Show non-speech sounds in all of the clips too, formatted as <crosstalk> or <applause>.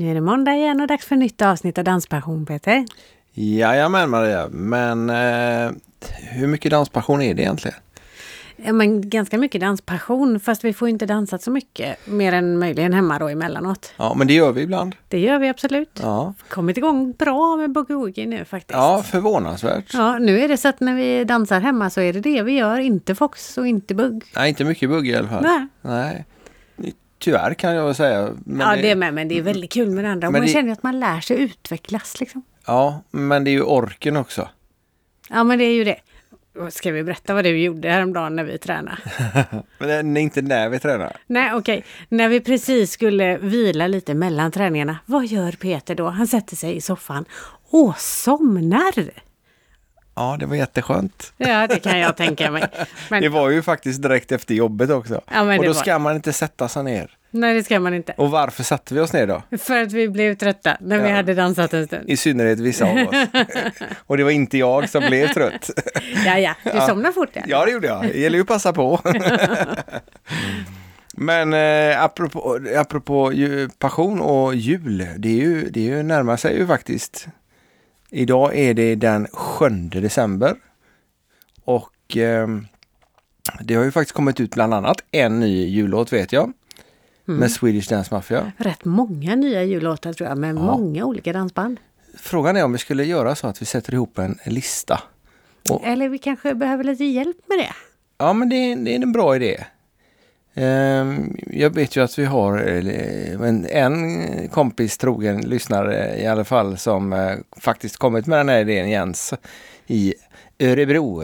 Nu är det måndag igen och dags för nytt avsnitt av Danspassion, Peter. Jajamän Maria, men eh, hur mycket danspassion är det egentligen? Ja, men ganska mycket danspassion, fast vi får inte dansat så mycket. Mer än möjligen hemma då emellanåt. Ja, men det gör vi ibland. Det gör vi absolut. Ja, Kommit igång bra med boogie nu faktiskt. ja förvånansvärt. Ja, nu är det så att när vi dansar hemma så är det det vi gör, inte fox och inte bugg. Nej, inte mycket bugg i alla fall. Nej. Nej. Tyvärr kan jag säga. Men ja, det är med, men det är väldigt kul med det andra. Man det- känner att man lär sig utvecklas liksom. Ja, men det är ju orken också. Ja, men det är ju det. Ska vi berätta vad du gjorde häromdagen när vi tränade? <laughs> Men inte när vi tränar. Nej, okej. När vi precis skulle vila lite mellan träningarna, vad gör Peter då? Han sätter sig i soffan och somnar. Ja, det var jätteskönt. Ja, det kan jag tänka mig. Men Det var ju faktiskt direkt efter jobbet också. Ja, men och då var- ska man inte sätta sig ner. nej, det ska man inte. Och varför satte vi oss ner då? För att vi blev trötta när vi Ja. hade dansat en stund. I synnerhet vissa av oss. <laughs> och det var inte jag som blev trött. Ja, ja, du Ja. somnade fort. Ja. Ja, det gjorde jag. Det gäller ju att passa på. <laughs> Men eh, apropå, apropå ju, passion och jul, det är ju, det är ju närmar sig ju faktiskt. Idag är det den 7 december. Och eh, det har ju faktiskt kommit ut bland annat en ny jullåt vet jag. Mm. Med Swedish Dance Mafia. Rätt många nya jullåtar tror jag, med många olika dansband. Frågan är om vi skulle göra så att vi sätter ihop en lista. Och- Eller vi kanske behöver lite hjälp med det. Ja, men det, det är en bra idé. Ehm, Jag vet ju att vi har eh, en, en kompis, trogen lyssnare i alla fall, som eh, faktiskt kommit med den här idén, Jens, i Örebro.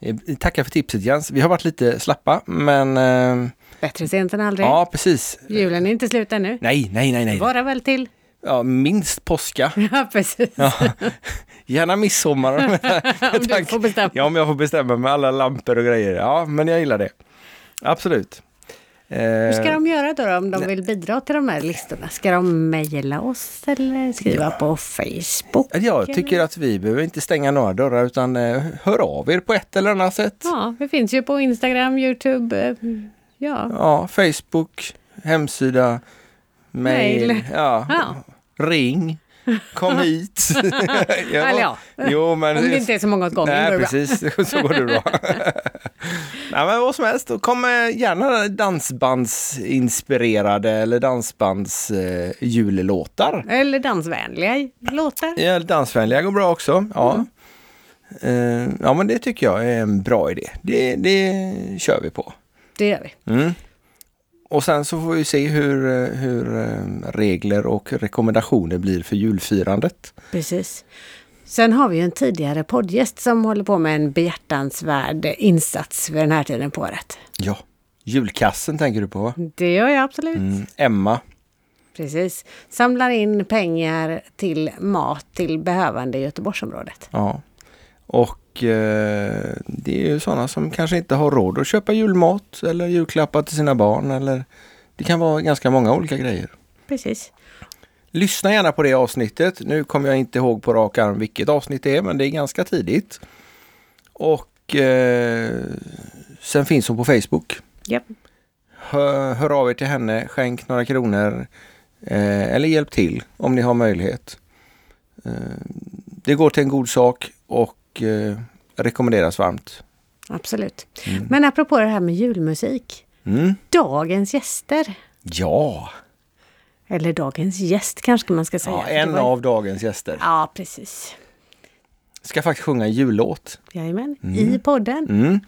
Eh, Tackar för tipset Jens. Vi har varit lite slappa, men Bättre sent än aldrig. ja, precis. Julen är inte slut ännu. Nej, nej, nej, nej. Bara väl till. Ja, minst påska. <laughs> Ja, precis. Ja. <laughs> Gärna midsommar. Om <laughs> du får bestämma. Ja, om jag får bestämma med alla lampor och grejer. Ja, men jag gillar det. Absolut. Hur ska Eh, de göra då, om de vill bidra till de här listorna? Ska de mejla oss eller skriva på Facebook? Jag tycker att vi behöver inte stänga några dörrar utan eh, hör av er på ett eller annat sätt. Ja, vi finns ju på Instagram, Youtube. eh, Ja, Ja, Facebook, hemsida, Mail. Ja, Ja. ring, kom <laughs> hit. Ja, Eller ja. Jo, men om det inte är så många åt gången. Nej, bra. precis. <laughs> Så går det bra. <laughs> Nej, men vad som helst, då kommer gärna dansbandsinspirerade eller dansbands eh. Eller dansvänliga låtar. Ja, dansvänliga går bra också. Ja. Eh, ja, men det tycker jag är en bra idé. Det, det kör vi på. Det gör vi. Mm. Och sen så får vi se hur, eh, hur eh, regler och rekommendationer blir för julfirandet. Precis. Sen har vi en tidigare poddgäst som håller på med en behjärtansvärd insats vid den här tiden på året. Ja, julkassen tänker du på? va? Det gör jag absolut. Mm. Emma. Precis. Samlar in pengar till mat till behövande i Göteborgsområdet. Ja. Och eh, det är ju sådana som kanske inte har råd att köpa julmat eller julklappar till sina barn eller det kan vara ganska många olika grejer. Precis. Lyssna gärna på det avsnittet. Nu kommer jag inte ihåg på rak arm vilket avsnitt det är men det är ganska tidigt. Och eh, sen finns hon på Facebook. Japp. Hör, hör av er till henne, skänk några kronor eh, eller hjälp till om ni har möjlighet. Eh, det går till en god sak och eh, rekommenderas varmt. Absolut. Men apropå det här med julmusik. Mm. Dagens gäster. Ja, Eller dagens gäst kanske man ska säga. ja, en var- av dagens gäster Ja, precis. ska faktiskt sjunga en jullåt. Jajamän. I podden. Mm.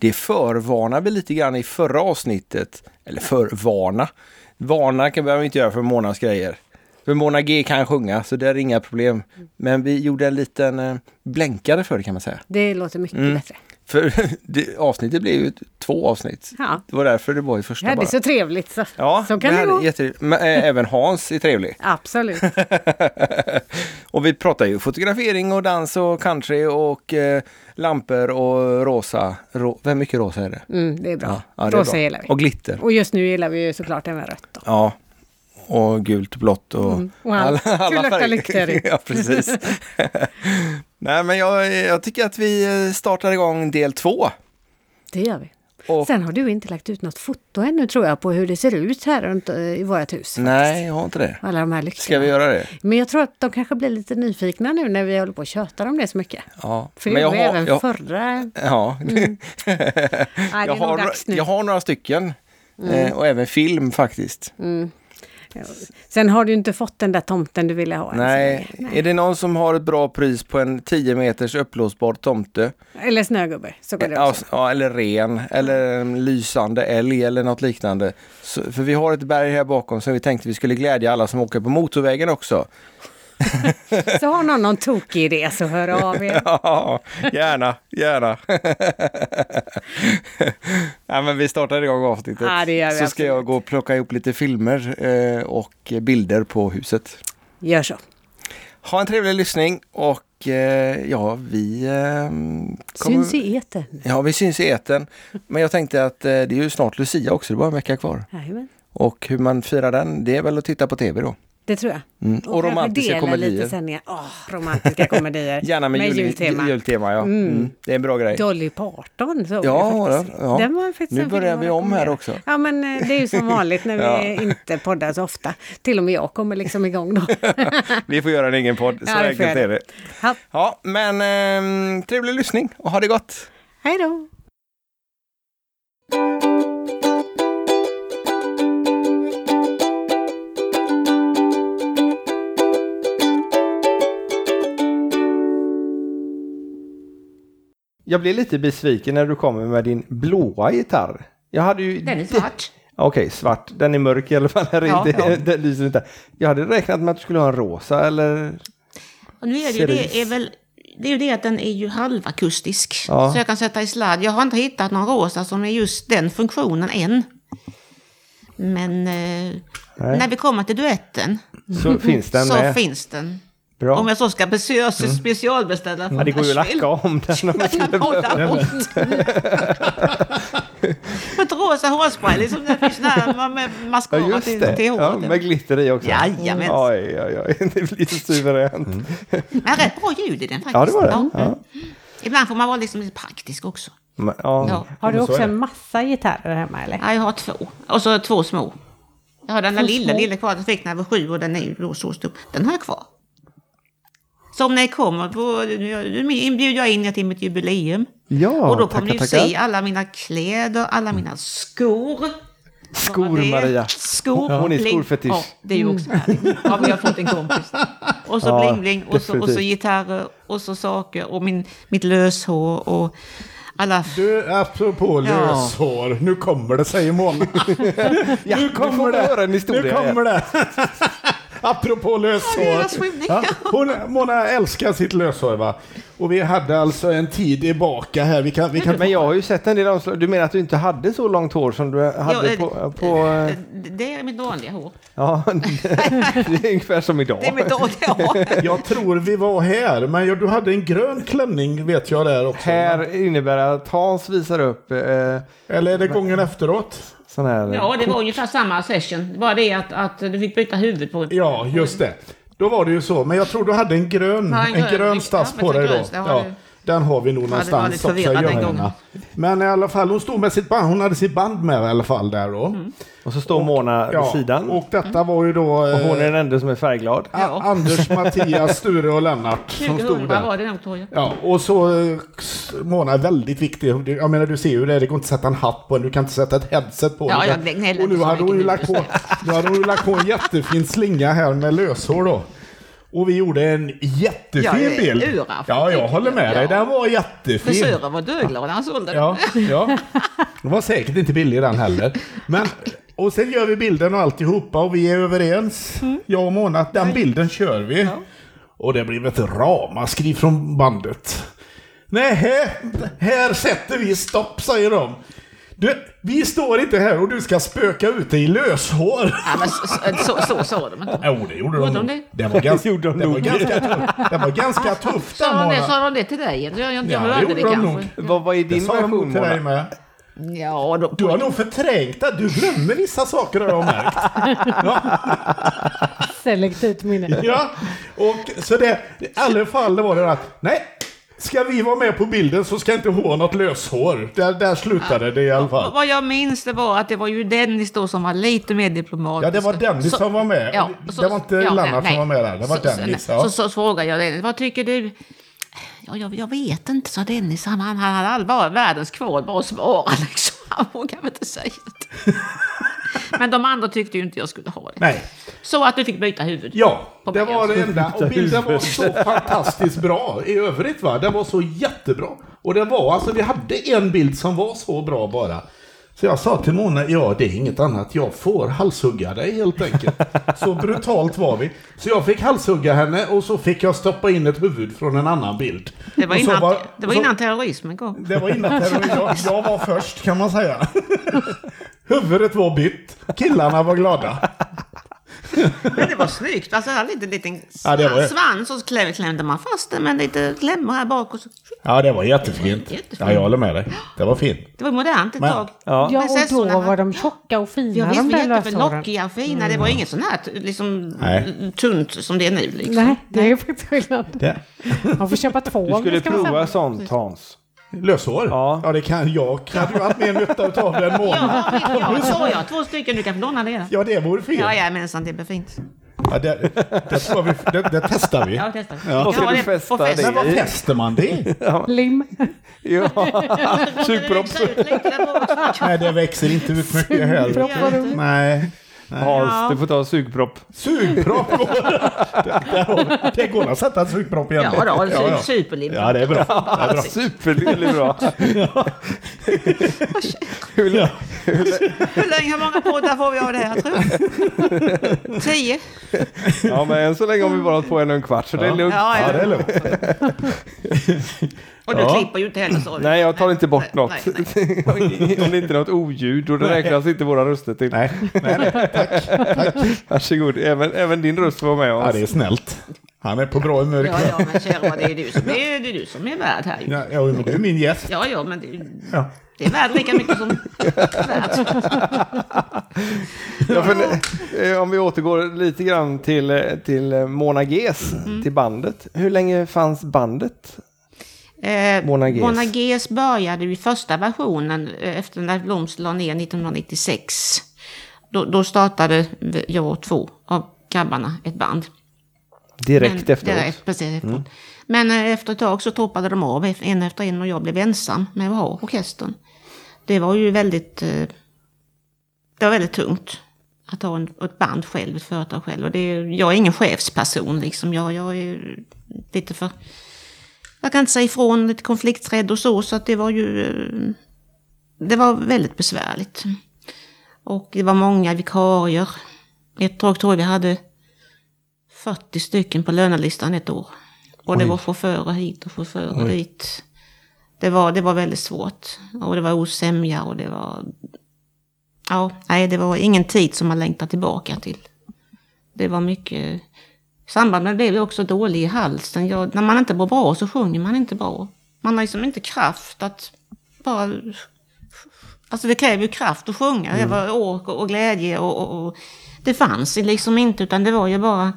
Det förvarnar vi lite grann i förra avsnittet. Eller förvarna. Varna kan vi inte göra för Monas grejer. För Mona G kan sjunga så det är inga problem. Men vi gjorde en liten eh, blänkare för det kan man säga. Det låter mycket Mm. bättre. För <laughs> det, avsnittet blev ju två avsnitt. Ja. Det var därför det var i första hade bara. så trevligt. Så, Ja, så kan det gå. Men, eh, <laughs> även Hans är trevlig. Absolut. <laughs> och vi pratar ju fotografering och dans och country och eh, lampor och rosa. Ro, vem mycket rosa är det? Mm, det är bra. ja, det är Rosa bra. gillar vi. Och glitter. Och just nu gillar vi ju såklart även rött. Då. Ja. Och gult och blått och Mm, och all- kulörta lyktor i. ja, precis. <laughs> Nej, men jag, jag tycker att vi startar igång del två. Det gör vi. Och- Sen har du inte lagt ut något foto ännu tror jag på hur det ser ut här runt eh, i vårt hus. Nej, jag har inte det. Alla de här lyktorna. Ska vi göra det? Men jag tror att de kanske blir lite nyfikna nu när vi håller på och tjötar om det så mycket. Ja. För Men det jag var ju har, även jag, förra... ja. <laughs> Nej, det jag, har, jag har några stycken. Eh, och även film faktiskt. Sen har du inte fått den där tomten du ville ha Nej. länge. är det någon som har ett bra pris på en 10 meters uppblåsbar tomte? Eller snögubbe, så går det Ja, också. ja, eller ren, eller en lysande älg eller något liknande. Så, för vi har ett berg här bakom som vi tänkte vi skulle glädja alla som åker på motorvägen också. <laughs> Så har någon någon tokig idé så hör av er. <laughs> Ja, gärna, gärna. <laughs> ja, men vi startar igång avsnittet. Ja, det gör vi så ska jag gå och plocka ihop lite filmer eh, och bilder på huset. Gör så. Ha en trevlig lyssning och eh, ja, vi... Eh, kommer- Syns i etern. Ja, vi syns i eten. Men jag tänkte att eh, det är ju snart Lucia också, det är bara en vecka kvar. Jajamän. Och hur man firar den, det är väl att titta på tv då. Det tror jag. Mm. Och, kanske romantiska komedier. lite sändningar. Åh, romantiska komedier. <laughs> Gärna med, jul, jultema. jultema. ja. Mm. Det är en bra grej. Dolly Parton såg Ja, jag faktiskt. ja. Den var faktiskt Nu börjar vi om här också. Ja, men eh, det är ju som vanligt när vi <laughs> Ja. inte poddar så ofta. Till och med jag kommer liksom igång då. <laughs> Vi får göra en egen podd, så Ja, enkelt är det. Ja, Ja, men ehm, trevlig lyssning och ha det gott! hej då! Jag blev lite besviken när du kommer med din blåa gitarr. Jag hade ju... Den är svart. Okej, svart. Den är mörk i alla fall. Här Ja, inte, ja. <laughs> Den lyser inte. Jag hade räknat med att du skulle ha en rosa eller... Och nu är det ju det, är väl, det är ju det att den är ju halvakustisk. Ja. Så jag kan sätta i sladd. Jag har inte hittat någon rosa som är just den funktionen än. Men eh, när vi kommer till duetten Så finns den <laughs> så finns den. Bra. Om jag så ska besö- specialbeställa från Ja, det går ju att lacka om den om <laughs> <laughs> Jag kan hålla bort. Ett rosa hårspray, liksom det finns där med Ja, mascara just till, det. till Ja, håret. med glitter i också. Jajamän. Oj, oj, oj. <laughs> Det blir så suveränt. Men rätt bra ljud i den faktiskt. Ja, det var det. Ja. Ibland får man vara liksom lite praktisk också. Men, ja. Ja. Har du så också en massa gitarrer hemma eller? Ja, jag har två. Och så två små. Jag har den där lilla, små? lilla kvar jag fick när jag var sju och den är ju då så stor. Den har jag kvar. Så om ni kommer på, nu inbjuder jag in er till mitt jubileum. ja, och då kommer ni tackar. se alla mina kläder, alla mina skor. Skor, Vad det är. Maria. Skor. Hon är bling. skorfetisch. Ja, det är ju också härligt. Ja, vi har fått en kompis. Och så Ja, bling bling och så, och så gitarrer och så saker och min, mitt löshår och alla... Du, apropå Ja. löshår. Nu kommer det, säger Mona. <laughs> Ja, nu får kommer det. höra en historia Nu kommer det. <laughs> apropå löshår. Ja, hon, Mona älskar sitt löshår va. Och vi hade alltså en tid tillbaka här. Vi kan, vi kan Men jag har ju sett en del omslag. Du menar att du inte hade så långt hår som du hade eh, på... på eh, Det är mitt vanliga hår. ja, <laughs> det är ungefär som idag. Det är mitt vanliga hår. Jag tror vi var här, men du hade en grön klänning vet jag där också. Här innebär det att Hans visar upp eh, Eller är det gången efteråt? Sån här... Ja, det var ungefär samma session. Var det att, att du fick byta huvud på... Ja, just det. Då var det ju så. Men jag tror du hade en grön, Ja, en en grön- grön stass ja, på dig då. grön, Ja, du. Den har vi nog någonstans också i förvirrad den gömmorna. gången. Men i alla fall, hon stod med sitt band. Hon hade sitt band med i alla fall där då. Mm. Och så står Mona vid Ja, sidan. Och, och detta var ju då eh, hon är den enda som är färgglad. Ja. Anders, <laughs> Mattias, Sture och Lennart som 2000 stod där. var det jag. Ja, och så eh, Mona är väldigt viktig. Jag menar du ser ju det, det går inte att sätta en hatt på en, du kan inte sätta ett headset på Ja, den. jag Och nu hade hon ju lagt på, nu hade hon lagt på en jättefin slinga här med löshår då. Och vi gjorde en jättefin Ja, är bild. ura, Ja, jag håller med dig. Ja. Den var jättefin. Frisören var döglad när han sålde den. Ja, ja. <laughs> Den var säkert inte billig den heller. Men, och sen gör vi bilden och alltihopa och vi är överens, jag och Mona, att den bilden kör vi. Och det blev ett ramaskri från bandet. Nej, här, här sätter vi stopp, säger de. Du, vi står inte här och du ska spöka ut dig i löshår. Ja, men så, så, så, så de inte. Jo, det gjorde de Gjorde de nog. det? Det var ganska, <laughs> Gjorde de det var nog. ganska, tufft. det var ganska tufft. Sa de det, Mona. sa de det till dig? Jag, jag, jag Ja, det hörde det gjorde de kanske. Vad var i Det din sa de version nog till dig Mona? med. Ja, då, Du har nog förträngt det. Du glömmer vissa saker har jag märkt. Selektivt minne. Ja, och så det, i alla fall det var det att nej, ska vi vara med på bilden så ska inte hon ha något löshår. Där, där slutade det i alla fall. Vad jag minns det var att det var ju Dennis då som var lite mer diplomatisk. Ja, det var Dennis Så- som var med. Ja, det var inte Lennart som nej. var med där. Det var så, Dennis. Så, Ja. så, så, frågade jag Dennis, vad tycker du? Ja, jag, jag vet inte, sa Dennis. Han, han, han hade all, världens kval bara att svara <laughs> liksom. Han vågade inte säga det. Men de andra tyckte ju inte jag skulle ha det. Nej. Så att vi fick byta huvud. Ja, På det var det enda. Och bilden var så fantastiskt bra i övrigt. va. Den var så jättebra. Och det var alltså, vi hade en bild som var så bra bara. Så jag sa till Mona, ja det är inget annat, jag får halshugga dig helt enkelt. <laughs> Så brutalt var vi. Så jag fick halshugga henne och så fick jag stoppa in ett huvud från en annan bild. Det var innan, det var så- innan terrorismen kom. Det var innan terror. Jag, jag var först kan man säga. <laughs> Huvudet var bytt. Killarna var glada. Men det var snyggt. Alltså, en liten, liten Ja, det var det. svans och så kläm- klämde man fast den med lite klämmor här bak. Och så. Ja, det var jättefint. Jättefint. Ja, jag håller med dig. Det var fint. Det var modernt ett Men- tag. Ja. Ja, och då var de tjocka och Ja, fina visst, de var där löshåren. lockiga och fina. Det var inget sånt här liksom, Nej. tunt som det är nu. Liksom. Nej, det är faktiskt skillnad. Det. Man får köpa två Du skulle prova sånt Hans. Löshår? Ja. ja, det kan jag. Hade ju haft mer nytta av det än Mona. Ja, ja, så har jag två stycken. Du kan få låna det. Ja, det vore fint. Ja, Ja, jajamensan, det blir fint. det, det, jag vi, det, det testar vi. Ja, testa. Vad ska Ja, du det- fästa det Men vad fäster man det? Lim. Ja. <laughs> Sugpropp. Det. Nej, det växer inte ut mycket heller. Nej. Hans, du får ta sugpropp. Sugpropp <laughs> går det, det, går att sätta en sugpropp igen. Ja, då, ja, ja. superlim. ja, det är bra. Det är bra. Superlill är bra. <laughs> Ja. Hur länge, hur många poddar får vi av det här tror du? Tio? Ja, men än så länge har vi bara på en och en kvart, så det är lugnt. Ja, Ja, det ja. är lugnt. <laughs> Och du Ja. klipper ju inte heller så. Nej, jag tar inte bort Nej, något. nej, nej. Om det inte är något oljud, och det räknas inte våra röster till. Nej, nej, nej. <laughs> Tack. Tack. Varsågod, även, även din röst får vara med Ja, oss. det är snällt. Han är på bra humör Ja, ja, men kära det är du som är, det är, du som är värd här ju. Ja, ja, men du är min gäst. Ja, ja, men det, är- Ja. det är värd lika mycket som värd. Ja, för, eh, om vi återgår lite grann till, eh, till eh, Mona Ges, Mm. till bandet. Hur länge fanns bandet? Eh, Mona Ges började i första versionen eh, efter när Bloms la ner 1996. Då, då startade jag och två av grabbarna ett band. Direkt Men- efteråt? Direkt, precis efteråt. Men eh, efter ett tag så toppade de av en efter en och jag blev ensam med att ha orkestern. Det var ju väldigt, eh, det var väldigt tungt att ha en, ett band själv, ett företag själv. Och det, jag är ingen chefsperson liksom. Jag, jag är lite för, jag kan inte säga ifrån, lite konflikträdd och så. Så att det var ju, eh, det var väldigt besvärligt. Och det var många vikarier. Ett tag tror jag vi hade 40 stycken på lönelistan ett år. Och det var chaufförer hit och chaufförer dit. Det var, det var väldigt svårt. Och det var osämja och det var... Ja, nej, det var ingen tid som man längtar tillbaka till. Det var mycket... I samband med det blev jag också dålig i halsen. Jag, när man inte mår bra så sjunger man inte bra. Man har liksom inte kraft att bara... Alltså det kräver ju kraft att sjunga. Det var ork och, och glädje och, och, och... Det fanns liksom inte utan det var ju bara...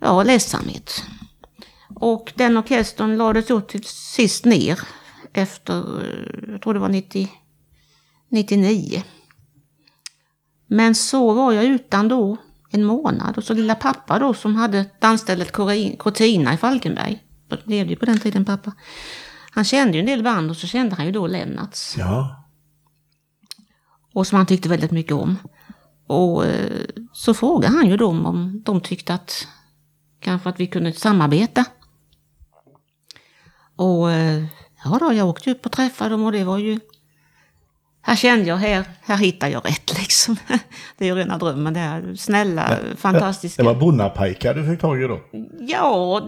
Ja, ledsamhet. Och den orkestern lades så till sist ner efter, eh, jag tror det var 90, 99. Men så var jag utan då en månad och så lilla pappa då som hade dansstället Cortina i Falkenberg. Levde ju på den tiden pappa. Han kände ju en del band och så kände han ju då Lennarts. Ja. Och som han tyckte väldigt mycket om. Och eh, så frågade han ju dem om de tyckte att kanske att vi kunde samarbeta. Och eh, ja då, jag åkte upp och träffade dem och det var ju... Här kände jag, här, här hittar jag rätt <laughs> liksom. Det är ju rena drömmen det här. Snälla, fantastiska. Det var bonnapajkar du fick tag i då? Ja,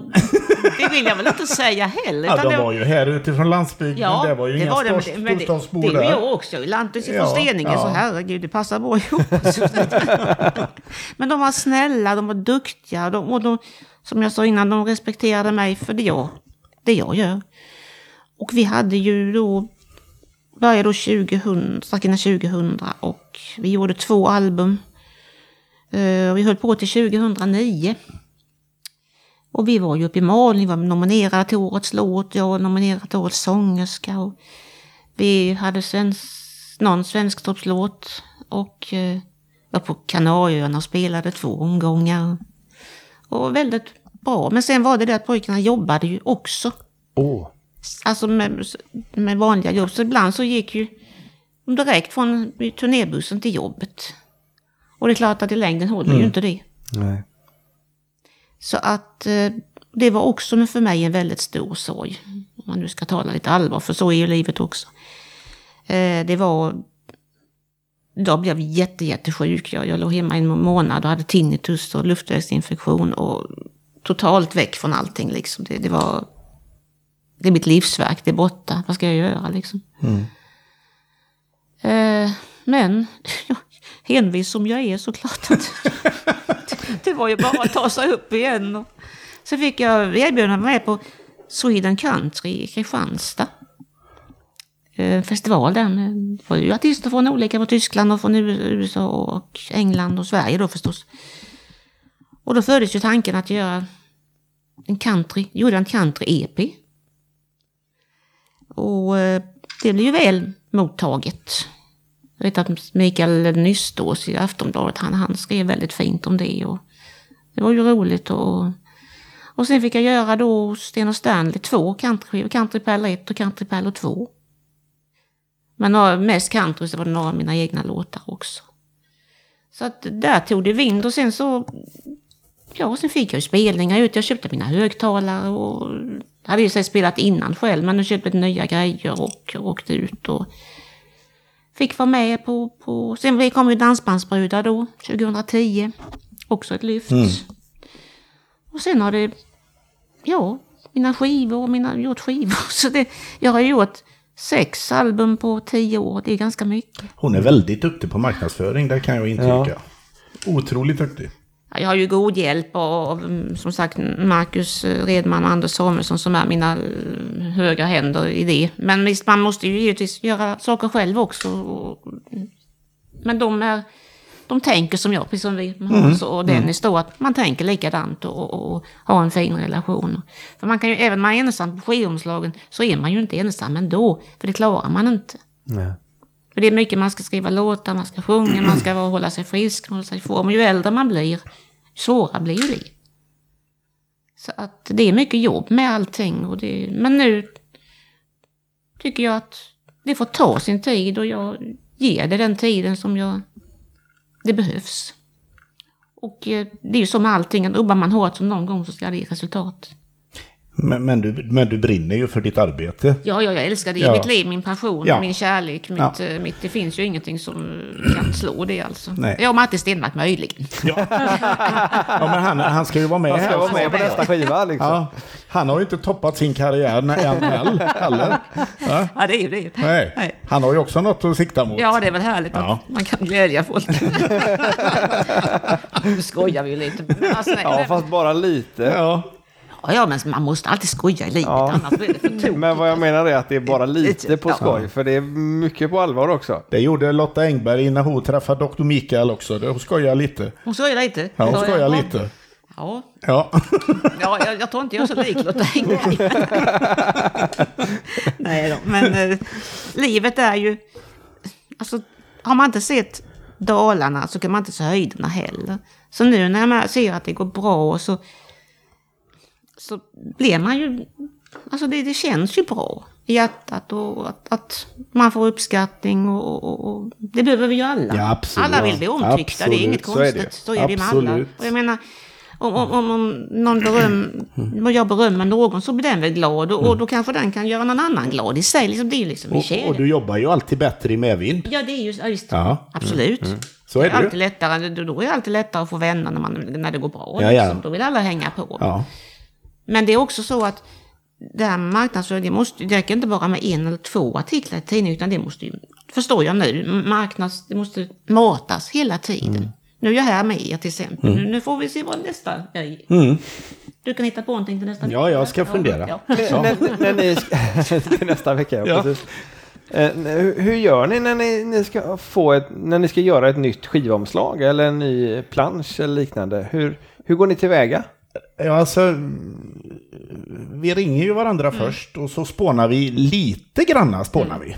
det vill jag väl inte säga heller. Ja, de det- var ju här utifrån landsbygden. Ja, det var ju inga var det, men stors- det, men det, storstadsbor det är ju där. jag också. Lantis ifrån Ja, Steninge, ja. så herregud, det passar bra ihop. <laughs> men de var snälla, de var duktiga de, och de, som jag sa innan, de respekterade mig för det jag, det jag gör. Och vi hade ju då, började då 2000, strax innan 2000 och vi gjorde två album. Eh, vi höll på till 2009. Och vi var ju uppe i Malung, vi var nominerade till Årets låt, jag var nominerad till Årets sångerska. Och vi hade svensk, någon svensktoppslåt och eh, var på Kanarieöarna och spelade två omgångar. Och väldigt bra. Men sen var det det att pojkarna jobbade ju också. Oh. Alltså med, med vanliga jobb. Så ibland så gick ju direkt från turnébussen till jobbet. Och det är klart att i längden håller ju inte det. Nej. Så att eh, det var också för mig en väldigt stor sorg. Om man nu ska tala lite allvar, för så är ju livet också. Eh, det var... Då blev jag jätte, jättesjuk. Jag, jag låg hemma en månad och hade tinnitus och luftvägsinfektion och totalt väck från allting liksom. Det, det var... Det är mitt livsverk, det är borta. Vad ska jag göra liksom? Eh, men, <laughs> envis som jag är såklart. Att, <laughs> det var ju bara att ta sig upp igen. Så fick jag erbjudande att vara med på Sweden Country i Kristianstad. Eh, festival där det var ju artister från olika, från Tyskland och från USA och England och Sverige då förstås. Och då föddes ju tanken att göra en country, gjorde en country-EP. Och eh, det blev ju väl mottaget. Jag vet att Mikael Nystås i Aftonbladet, han, han skrev väldigt fint om det. Och det var ju roligt. Och, och sen fick jag göra då Sten och Stanley två countryskivor, Country Pärlor 1 och Country Pärlor 2. Men mest country så var det några av mina egna låtar också. Så att där tog det vind och sen så, ja sen fick jag ju spelningar ut. Jag köpte mina högtalare och hade ju sig spelat innan själv men nu köpte jag nya grejer och åkte ut och fick vara med på, på sen kom ju Dansbandsbrudar då, 2010. Också ett lyft. Och sen har det, ja, mina skivor och mina, gjort skivor. <laughs> Så det, jag har gjort sex album på tio år, det är ganska mycket. Hon är väldigt duktig på marknadsföring, det kan jag intyga. Otroligt duktig. Ja, Jag har ju god hjälp av, mm, som sagt, Marcus Redman och Anders Samuelsson som är mina eh, högra händer i det. Men visst, man måste ju givetvis göra saker själv också. Men de är... De tänker som jag, precis som vi Hans och Dennis då, att man tänker likadant och, och, och har en fin relation. För man kan ju, även om man är ensam på skivomslagen, så är man ju inte ensam ändå. För det klarar man inte. Nej. För det är mycket man ska skriva låtar, man ska sjunga, man ska hålla sig frisk, hålla sig i form. Ju äldre man blir, svårare blir det. Så att det är mycket jobb med allting. Och det, men nu tycker jag att det får ta sin tid och jag ger det den tiden som jag, det behövs. Och eh, det är ju så med allting, att jobbar man hårt så någon gång så ska det ge resultat. Men, men, du, men du brinner ju för ditt arbete. Ja, ja jag älskar det. Ja. Mitt liv, min passion, Ja. min kärlek. Mitt, Ja. eh, mitt, det finns ju ingenting som kan slå det alltså. Nej. Ja, Matte Stenmark möjligen. <laughs> Ja, men han, han ska ju vara med Man ska här. vara med på nästa skiva liksom. Ja, han har ju inte toppat sin karriär än heller. Ja, Ja, det är ju det. nej. Nej. Han har ju också något att sikta mot. Ja, det är väl härligt Ja. att man kan glädja folk. <laughs> nu skojar vi ju lite. Alltså, nej, Ja, fast bara lite. Ja. Ja, ja, men man måste alltid skoja i livet, Ja. annars blir det för tokigt. Men vad jag menar är att det är bara lite på Ja. skoj, för det är mycket på allvar också. Det gjorde Lotta Engberg när hon träffade Dr. Mikael också. Hon skojar lite. Hon skojar lite. Ja, hon Så, skojar ja. lite. Ja, Ja. ja jag, jag tror inte jag är så lik Lotta Engberg. <laughs> Nej då, men eh, livet är ju... Alltså, har man inte sett dalarna så kan man inte se höjderna heller. Så nu när man ser att det går bra så, så blir man ju... Alltså det, det känns ju bra i hjärtat och att, att man får uppskattning och, och, och det behöver vi ju alla. Ja, absolut. Alla vill bli omtyckta, det är inget Absolut, så är det. konstigt. Så är det med alla. Absolut. Och jag menar, om, om, om, om någon beröm, om jag berömmer någon så blir den väl glad och, och då kanske den kan göra någon annan glad i sig. Liksom, det är ju liksom Och, och du jobbar ju alltid bättre i medvind. Ja, det är ju ja, just, Ja. absolut. Så är det ju. alltid lättare, då är det alltid lättare att få vänner när, man, när det går bra. Ja, ja. Liksom. Då vill alla hänga på. Ja. Men det är också så att det här med marknadsföring, det, måste, det räcker inte bara med en eller två artiklar i tidningen, utan det måste ju, förstår jag nu, marknads, det måste matas hela tiden. Mm. Nu är jag här med er till exempel. Nu, nu får vi se vad nästa grej Du kan hitta på någonting till nästa Mm. Ja, jag ska fundera. Ja. när, när ni ska, <laughs> till nästa vecka, ja, precis. Eh, hur, hur gör ni när ni, ni ska få ett, när ni ska göra ett nytt skivomslag eller en ny plansch eller liknande? Hur, hur går ni tillväga? Ja, alltså, vi ringer ju varandra Mm. först och så spånar vi lite granna spånar vi.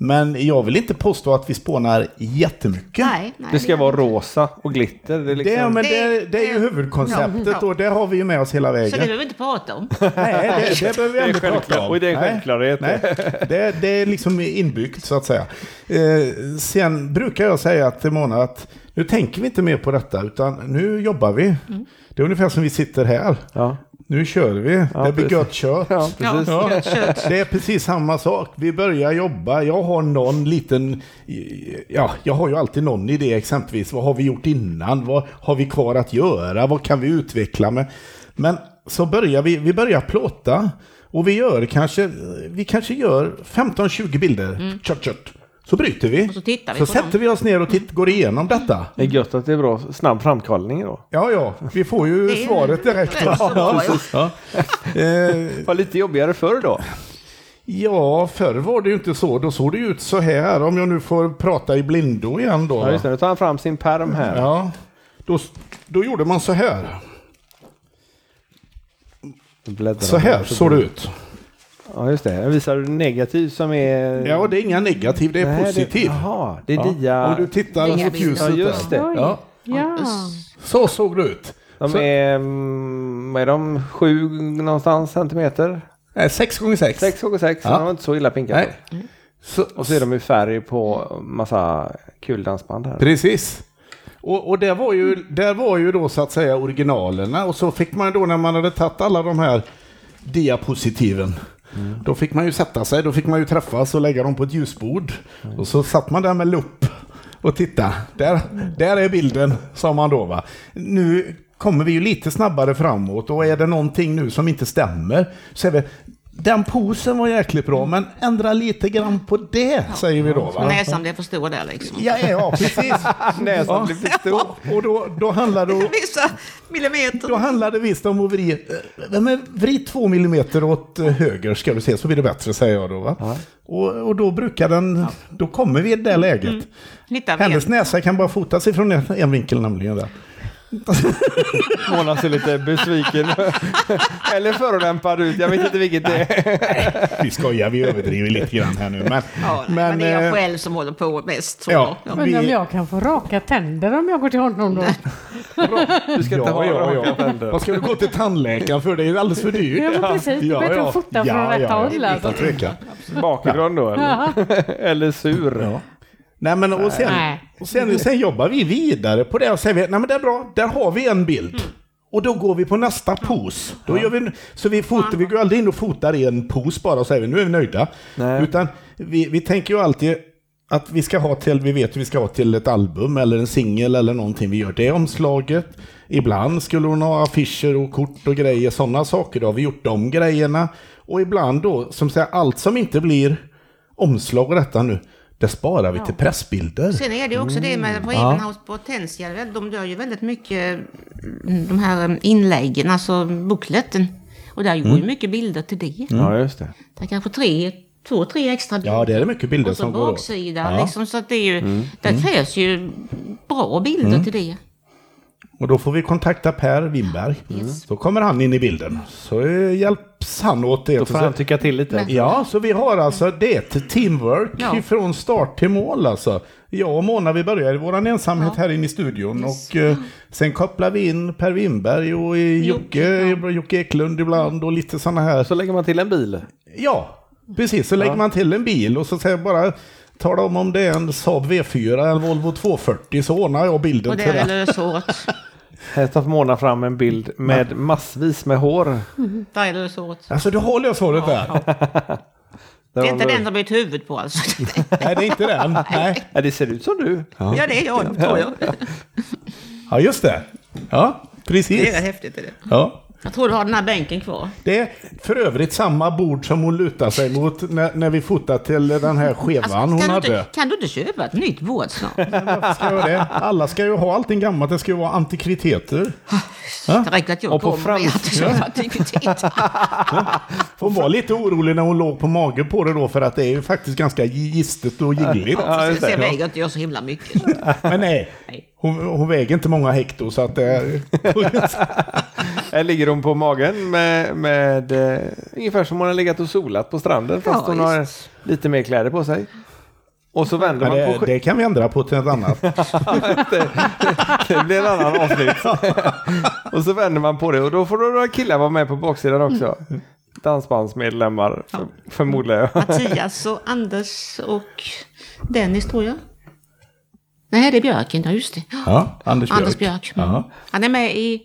Men jag vill inte påstå att vi spånar jättemycket. Nej, nej, Det ska vara rosa och glitter. Det är liksom... Det, men det, Det- är ju huvudkonceptet och det har vi ju med oss hela Så det vägen. behöver vi inte prata om. <laughs> Nej, det, det <laughs> behöver vi aldrig prata om. Och det är en Nej. självklarhet. Nej, det, det är liksom inbyggt så att säga. Eh, sen brukar jag säga till Mona att nu tänker vi inte mer på detta utan nu jobbar vi. Mm. Det är ungefär som vi sitter här. Ja. Nu kör vi. det blir precis. gött kött. Ja, precis. Ja, gött kött. Det är precis samma sak. Vi börjar jobba. Jag har någon liten... Ja, jag har ju alltid någon idé exempelvis. Vad har vi gjort innan? Vad har vi kvar att göra? Vad kan vi utveckla med? Men så börjar vi, vi börjar plåta. Och vi gör kanske, vi kanske gör 15-20 bilder. Kört, kört. Så bryter vi. Mm. Och så tittar vi så på sätter dem. vi oss ner och titt, går igenom detta. Det är gött att det är bra snabb framkallning då. Ja, ja, vi får ju Det är svaret direkt. ja. Ja. Det var lite jobbigare förr då. Ja, förr var det ju inte så. Då såg det ut så här, om jag nu får prata i blindo igen då. Ja, just det. Nu tar han fram sin perm här. Ja, då, då gjorde man så här. Bläddrar Så här såg det ut. Ja, just det. Jag visar negativ som är... Ja, det är inga negativ, det är Nej, positiv. Jaha, det är Ja, dia... Om du tittar Dia mot ljuset Ja, just det. Ja, Ja. så såg det ut. De Så- är... mm, Vad är de? Sju någonstans centimeter? Nej, 6 gånger 6 Sex gånger sex. Ja. De var inte så illa pinkade. Nej. Så, Och så är de i färg på massa kuldansband här. Precis. Och, och där, var ju, där var ju då så att säga originalerna och så fick man då när man hade tagit alla de här diapositiven då fick man ju sätta sig, då fick man ju träffas och lägga dem på ett ljusbord. Och så satt man där med lupp och titta. Där, där är bilden, sa man då va. Nu kommer vi ju lite snabbare framåt och är det någonting nu som inte stämmer så är vi den posen var jäkligt bra, men ändra lite grann på det, säger vi då. Va? Näsan blev för stor där liksom. Ja, ja, precis. <laughs> Näsan blir för stor. Och då, då, handlar det, <laughs> Vissa millimeter. då handlar det visst om att vrida, eh, men vrid två millimeter åt eh, höger ska du se så blir det bättre säger jag då. Va? Och, och då brukar den, då kommer vi i det läget. Vi Hennes en. näsa kan bara fotas ifrån en, en vinkel nämligen där. <laughs> Mona ser lite besviken <laughs> eller förolämpad ut. Jag vet inte vilket det är. Vi skojar, vi överdriver lite grann här nu. Men, Ja, nej, men, det är eh, jag själv som håller på mest. Ja. jag. Undrar om vi- jag kan få raka tänder om jag går till honom då? Du ska inte ja, ha ja, raka ja. tänder. Vad ska du gå till tandläkaren för? Det är alldeles för dyrt. Ja, men precis. Det är bättre att fota från rätt håll. Utan tvekan. Bakifrån då eller? <laughs> eller sur. Nej, men och sen, och sen, sen jobbar vi vidare på det och säger vi, nej men det är bra, där har vi en bild. Och då går vi på nästa pos. Då gör vi, så vi, fotar, vi går aldrig in och fotar i en pos bara och säger nu är vi nöjda. Nej. Utan vi, vi tänker ju alltid att vi ska ha till, vi vet hur vi ska ha till ett album eller en singel eller någonting. Vi gör det omslaget. Ibland skulle hon ha affischer och kort och grejer, sådana saker. Då har vi gjort de grejerna. Och ibland då, som säger allt som inte blir omslag och detta nu, det sparar vi till pressbilder. Sen är det också det med på Evenhouse Potential. De gör ju väldigt mycket mm, de här mm, inläggen, alltså bookleten. Och där går ju mycket bilder till det. Ja, just det. Det är kanske tre, två, tre extra bilder. Ja, det är mycket bilder och så som går åt. baksida. Ja. Liksom, så att det är ju, där krävs ju bra bilder till det. Och då får vi kontakta Per Wimberg. Då kommer han in i bilden. Så eh, hjälps han åt det. Då får han tycka till lite. Ja, så vi har alltså, det är ett teamwork Ja. från start till mål alltså. Jag och Mona, vi börjar i våran ensamhet här inne i studion och eh, sen kopplar vi in Per Wimberg och Jocke, Jocke Eklund ibland och lite sådana här. Så lägger man till en bil. Ja, precis. Så lägger man till en bil och så säger jag bara tala om om det är en Saab V4 eller en Volvo 240 så ordnar jag bilden Och det till är det. löshåret. <laughs> Här tar Mona fram en bild med massvis med hår. <laughs> Där är löshåret. Alltså du har löshåret där? <laughs> Det är inte har den som blivit huvudet på alltså. Nej, det är inte den. Nej. Ja, det ser ut som du. Ja, det är jag, tror jag. Ja, just det. Ja, Det precis. är rätt häftigt. Är det. Ja. Jag tror du har den här bänken kvar. Det är för övrigt samma bord som hon lutar sig mot när, när vi fotar till den här skevan hon Alltså, du hade. inte, kan du inte köpa ett nytt bord snart? Varför ska jag det? Alla ska ju ha allting gammalt, det ska ju vara antikviteter. Det räcker att jag Och på kommer med att frans- köpa antikviteter. <laughs> Hon var lite orolig när hon låg på mage på det då för att det är ju faktiskt ganska gistet och gilligt. Ja, det. Sen väger inte jag så himla mycket. Men nej, Nej. Hon, hon väger inte många hekto så att det är... <laughs> Här ligger hon på magen med, med eh, ungefär som hon har legat och solat på stranden fast Ja, hon har lite mer kläder på sig. Och så vänder Men man det, på det kan vi ändra på till ett annat. <laughs> Det blir en annan avsnitt. <laughs> och så vänder man på det och då får några killar vara med på baksidan också. Dansbandsmedlemmar för, förmodar jag. Mattias och Anders och Dennis tror jag. Nej, det är Björken, ja just det. Ja, Anders Björk. Anders Björk. Mm. Ja. Han är med i...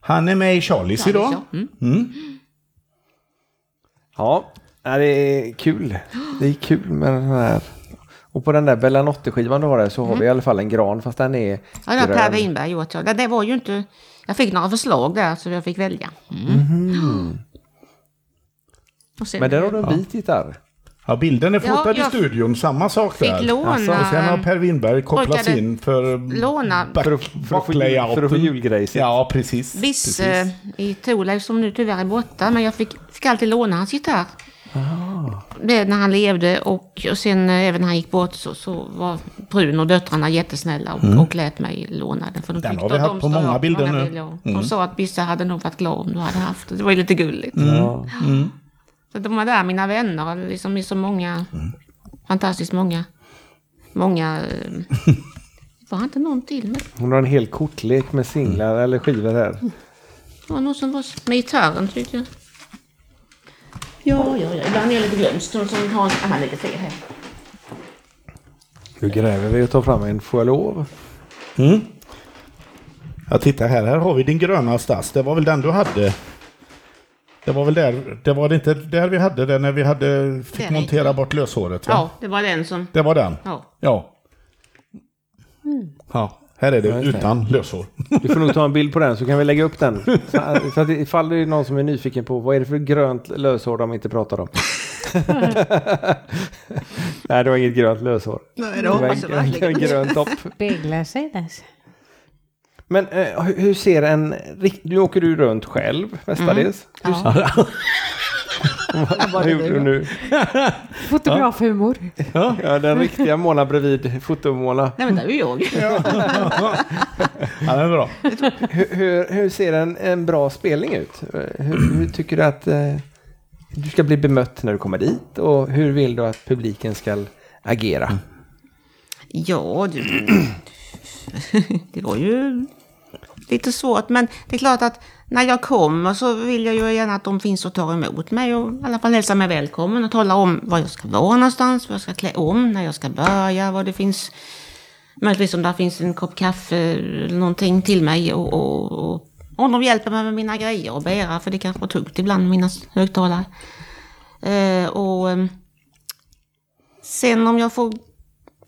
Han är med i Charlies idag. Mm. Ja, nej, det är kul. Det är kul med den här. Och på den där Bellanotte-skivan du har där så har vi i alla fall en gran fast den är Ja, det har Per. Winberg gjort. Ja. Det, var ju inte... Jag fick några förslag där så jag fick välja. Mm. Sen, Men där har du en vit gitarr. Ja, bilden är Ja, fotad i jag studion, samma sak fick där. låna... Och sen har Per Winberg kopplats in för låna back, För att, för för att få julgrejset. Ja, precis. Bisse i Thorleif som nu tyvärr är borta. Men jag fick, fick alltid låna hans gitarr. Det när han levde och, och sen eh, även när han gick bort så, så var Brun och döttrarna jättesnälla och, och lät mig låna den. För de Den har vi att haft på många bilder nu. bilder, ja. De sa att Bisse hade nog varit glad om du hade haft det. Det var ju lite gulligt. Ja. Så de var där mina vänner, liksom i så många, fantastiskt många, många, eh, var inte någon till med. Hon har en hel kortlek med singlar eller skivor här. Det var någon som var med gitarren tyckte jag. Ja, ja, ja. Ibland är jag lite glömsk. Som som har, aha, lite fel här. Nu gräver vi och tar fram en får jag lov. Mm. Jag tittar här, här har vi din gröna stass. Det var väl den du hade? Det var väl där, det var det inte där vi hade det när vi hade, fick Den montera bort löshåret? Va? Ja, det var den som... Det var den? Ja. Ja. Ja, här är det Ja, det. utan löshår. <laughs> Du får nog ta en bild på den så kan vi lägga upp den. <laughs> Så, så att ifall det är någon som är nyfiken på vad är det för grönt löshår de inte pratar om. <laughs> Nej, det var inget grönt löshår. Nej, Det var en, en grön topp. Speglar sig där. Men eh, hur- ser en... Nu åker du runt själv mestadels. Ja. Vad gjorde du nu? Fotografhumor. Ja, den riktiga Mona bredvid fotomona. Nej, men det är ju jag. Ja, den är bra. Hur, hur, hur ser en, en bra spelning ut? Eh, Hur, hur tycker du att eh, du ska bli bemött när du kommer dit? Och hur vill du att publiken ska agera? Ja, det, <laughs> det var ju lite svårt. Men det är klart att när jag kommer så vill jag ju gärna att de finns och tar emot mig och i alla fall hälsar mig välkommen och talar om var jag ska vara någonstans, vad jag ska klä om, när jag ska börja, vad det finns. Möjligtvis om där finns en kopp kaffe eller någonting till mig och, och, och om de hjälper mig med mina grejer och bära, för det kan vara tungt ibland med mina högtalare. Eh, och eh, sen om jag får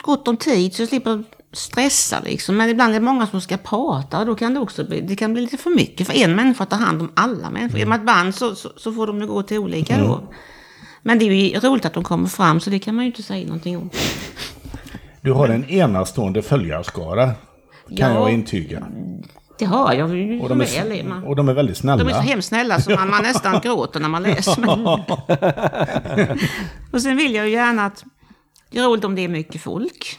gott om tid så slipper stressa liksom. Men ibland är det många som ska prata och då kan det också bli, det kan bli lite för mycket för en människa att ta hand om alla människor. Genom ett band så, så, så får de ju gå till olika då. Men det är ju roligt att de kommer fram så det kan man ju inte säga någonting om. Du har en enastående följarskara. Kan Ja. jag intyga. Det har jag ju Och de, är, och de är väldigt snälla. De är så hemskt snälla så man, man nästan <laughs> gråter när man läser. <laughs> Och sen vill jag ju gärna att det är roligt om det är mycket folk.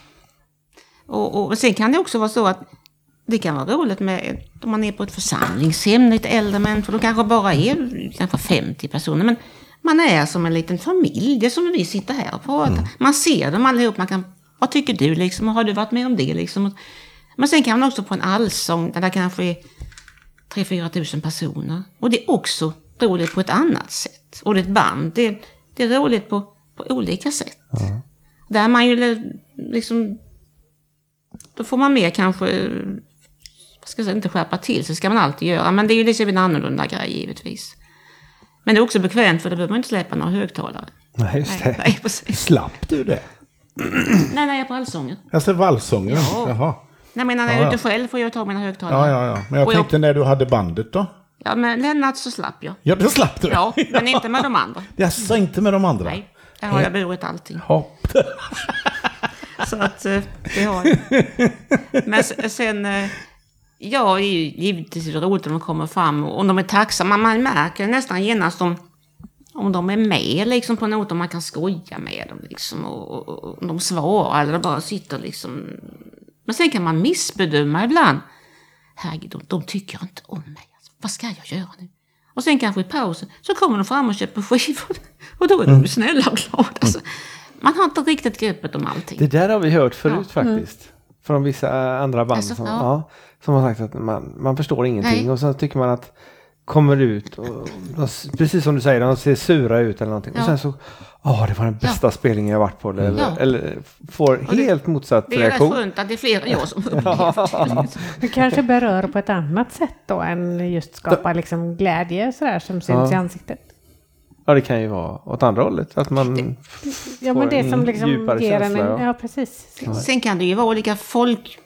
Och, och sen kan det också vara så att det kan vara roligt med om man är på ett församlingshem, lite äldre människor, då kanske bara är kanske 50 personer. Men man är som en liten familj, det är som vi sitter här och pratar. Man ser dem allihop, man kan, vad tycker du liksom, har du varit med om det liksom? Men sen kan man också på en allsång där det kanske är 3-4 tusen personer. Och det är också roligt på ett annat sätt. Och det är ett band, det, det är roligt på, på olika sätt. Där är man ju li- liksom... Då får man mer kanske... Ska jag säga, inte skärpa till sig, ska man alltid göra. Men det är ju liksom en annorlunda grej givetvis. Men det är också bekvämt för då behöver man inte släppa några högtalare. Nej, just Nej, det. nej precis. Slapp du det? Nej, nej, jag på allsången. Alltså vallsången? Ja. Jaha. Nej, men när jag Ja, är ja. ute själv får jag ta mina högtalare. Ja, ja, ja. Men jag Och jag- tänkte när du hade bandet då? Ja, men Lennart så slapp jag. Ja, då slapp du. Ja, men inte med de andra. Jag sa inte med de andra. Nej, där har jag burit allting. Hopp. <laughs> Så att eh, det har jag. Men sen, eh, ja, det är ju givetvis roligt om de kommer fram och om de är tacksamma. Man märker nästan genast om, om de är med liksom på något, om man kan skoja med dem liksom. Och, och, om de svarar eller bara sitter liksom. Men sen kan man missbedöma ibland. Herregud, de, de tycker inte om mig. Alltså. vad ska jag göra nu? Och sen kanske i pausen så kommer de fram och köper skivor. <laughs> Och då är de ju snälla och glada. Alltså, man har inte riktigt greppet om allting. Det där har vi hört förut faktiskt. Från vissa andra band Alltså, som, ja. ja, som har sagt att man, man förstår ingenting. Nej. Och så tycker man att kommer ut och de, precis som du säger, de ser sura ut eller någonting. Ja. Och sen så, ja det var den bästa spelningen jag varit på. Eller, Ja. eller får det- helt motsatt Det är rätt reaktion. skönt att det är fler än jag som upplever det. <laughs> Det kanske berör på ett annat sätt då än just skapa liksom glädje sådär som syns Ja. i ansiktet. Ja det kan ju vara åt andra hållet. Att man Ja Får men det en som liksom djupare ger känsla, en ja. ja precis. Sen kan det ju vara olika folk,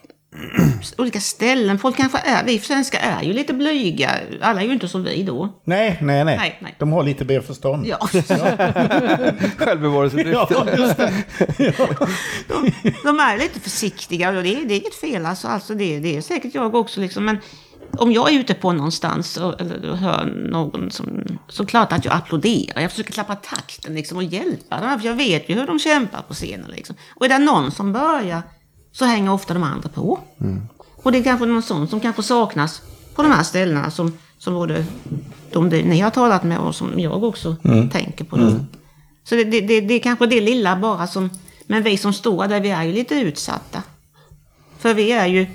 <clears throat> olika ställen. Folk kanske är, vi svenskar är ju lite blyga. Alla är ju inte som vi då. Nej, nej, nej. Nej, nej. De har lite mer förstånd. Ja. <laughs> självbevarelsedrift. Ja, just det. De, de är lite försiktiga och det, är- det är inget fel alltså. alltså det, det är säkert jag också liksom. Men om jag är ute på någonstans och, eller hör någon som... Så klart att jag applåderar. Jag försöker klappa takten liksom och hjälpa dem. För jag vet ju hur de kämpar på scenen liksom. Och är det någon som börjar så hänger ofta de andra på. Och det är kanske någon sån som kanske saknas på de här ställena som, som både de ni har talat med och som jag också tänker på. Då. Så det, det, det, det är kanske det lilla bara som... Men vi som står där, vi är ju lite utsatta. För vi är ju...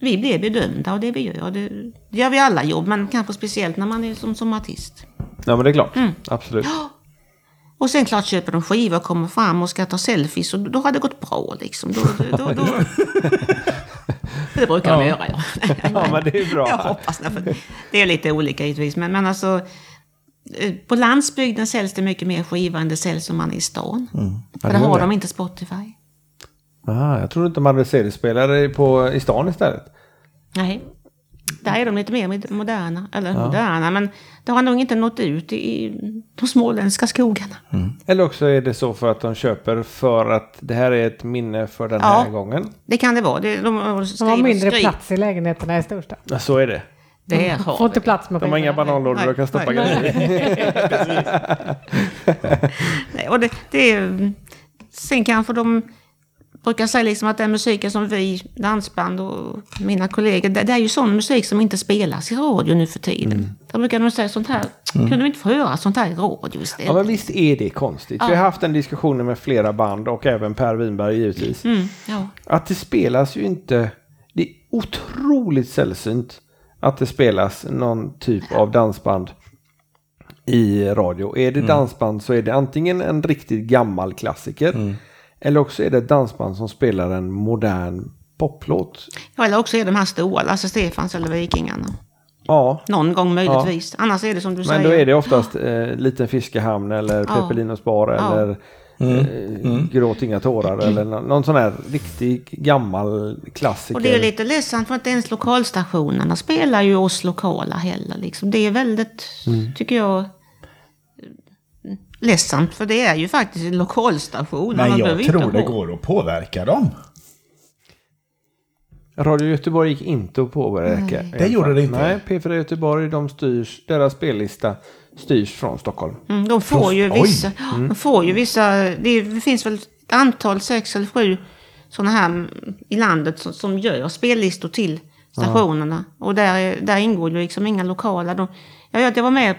Vi blir bedömda och det vi gör. Det, det gör vi alla jobb, men kanske speciellt när man är som, som artist. Ja men det är klart. Mm. Absolut. Och sen klart köper de skivor och kommer fram och ska ta selfies och då har det gått bra liksom. Då, då, då, då. <laughs> Det brukar de göra ja. Ja men det är bra. Jag hoppas det. För det är lite olika givetvis. Men, men alltså, eh, på landsbygden säljs det mycket mer skivor än det säljs om man är i stan. För Ja, där har det. de inte Spotify. Aha, jag trodde inte de hade CD-spelare på, i stan istället. Nej. Där är de lite mer med- moderna. Eller moderna, men det har nog inte nått ut i de småländska skogarna. Eller också är det så för att de köper för att det här är ett minne för den Ja. här gången. Det kan det vara. De, de, De har mindre skri- plats i lägenheterna i storstan. Ja, så är det. Det har Får inte plats med De har inga bananlådor du kan stoppa nej. grejer i. <laughs> <laughs> Nej, och det, det är, sen kanske de brukar säga liksom att den musiken som vi, dansband och mina kollegor, det, det är ju sån musik som inte spelas i radio nu för tiden. Mm. Då brukar de säga sånt här, kunde vi inte få höra sånt här i radio istället? Ja men visst är det konstigt. Vi har haft den diskussionen med flera band och även Per Winberg givetvis. Mm, ja. Att det spelas ju inte. Det är otroligt sällsynt att det spelas någon typ av dansband i radio. Är det dansband så är det antingen en riktigt gammal klassiker. Eller också är det ett dansband som spelar en modern poplåt. Ja, eller också är de här stora, Lasse Stefans eller Vikingarna. Ja, Någon gång möjligtvis. Annars är det som du men säger. då är det oftast eh, Liten Fiskehamn eller Ja. Peppelinos bar Ja. eller eh, Gråt inga tårar <clears throat> eller nå- någon sån här riktig gammal klassiker. Och det är lite ledsamt för att inte ens lokalstationerna spelar ju oss lokala heller. Liksom. Det är väldigt, tycker jag, ledsamt. För det är ju faktiskt en lokalstation. Men jag tror det går att påverka dem. Radio Göteborg gick inte att påverka. i Det gjorde det inte. Nej, P4 Göteborg, de styrs, deras spellista styrs från Stockholm. Mm, de får ju Oj. vissa, de får ju vissa, det finns väl ett antal, sex eller sju sådana här mm, i landet som, som gör spellistor till stationerna. Och där, är- där ingår ju liksom inga lokala. De, jag jag var med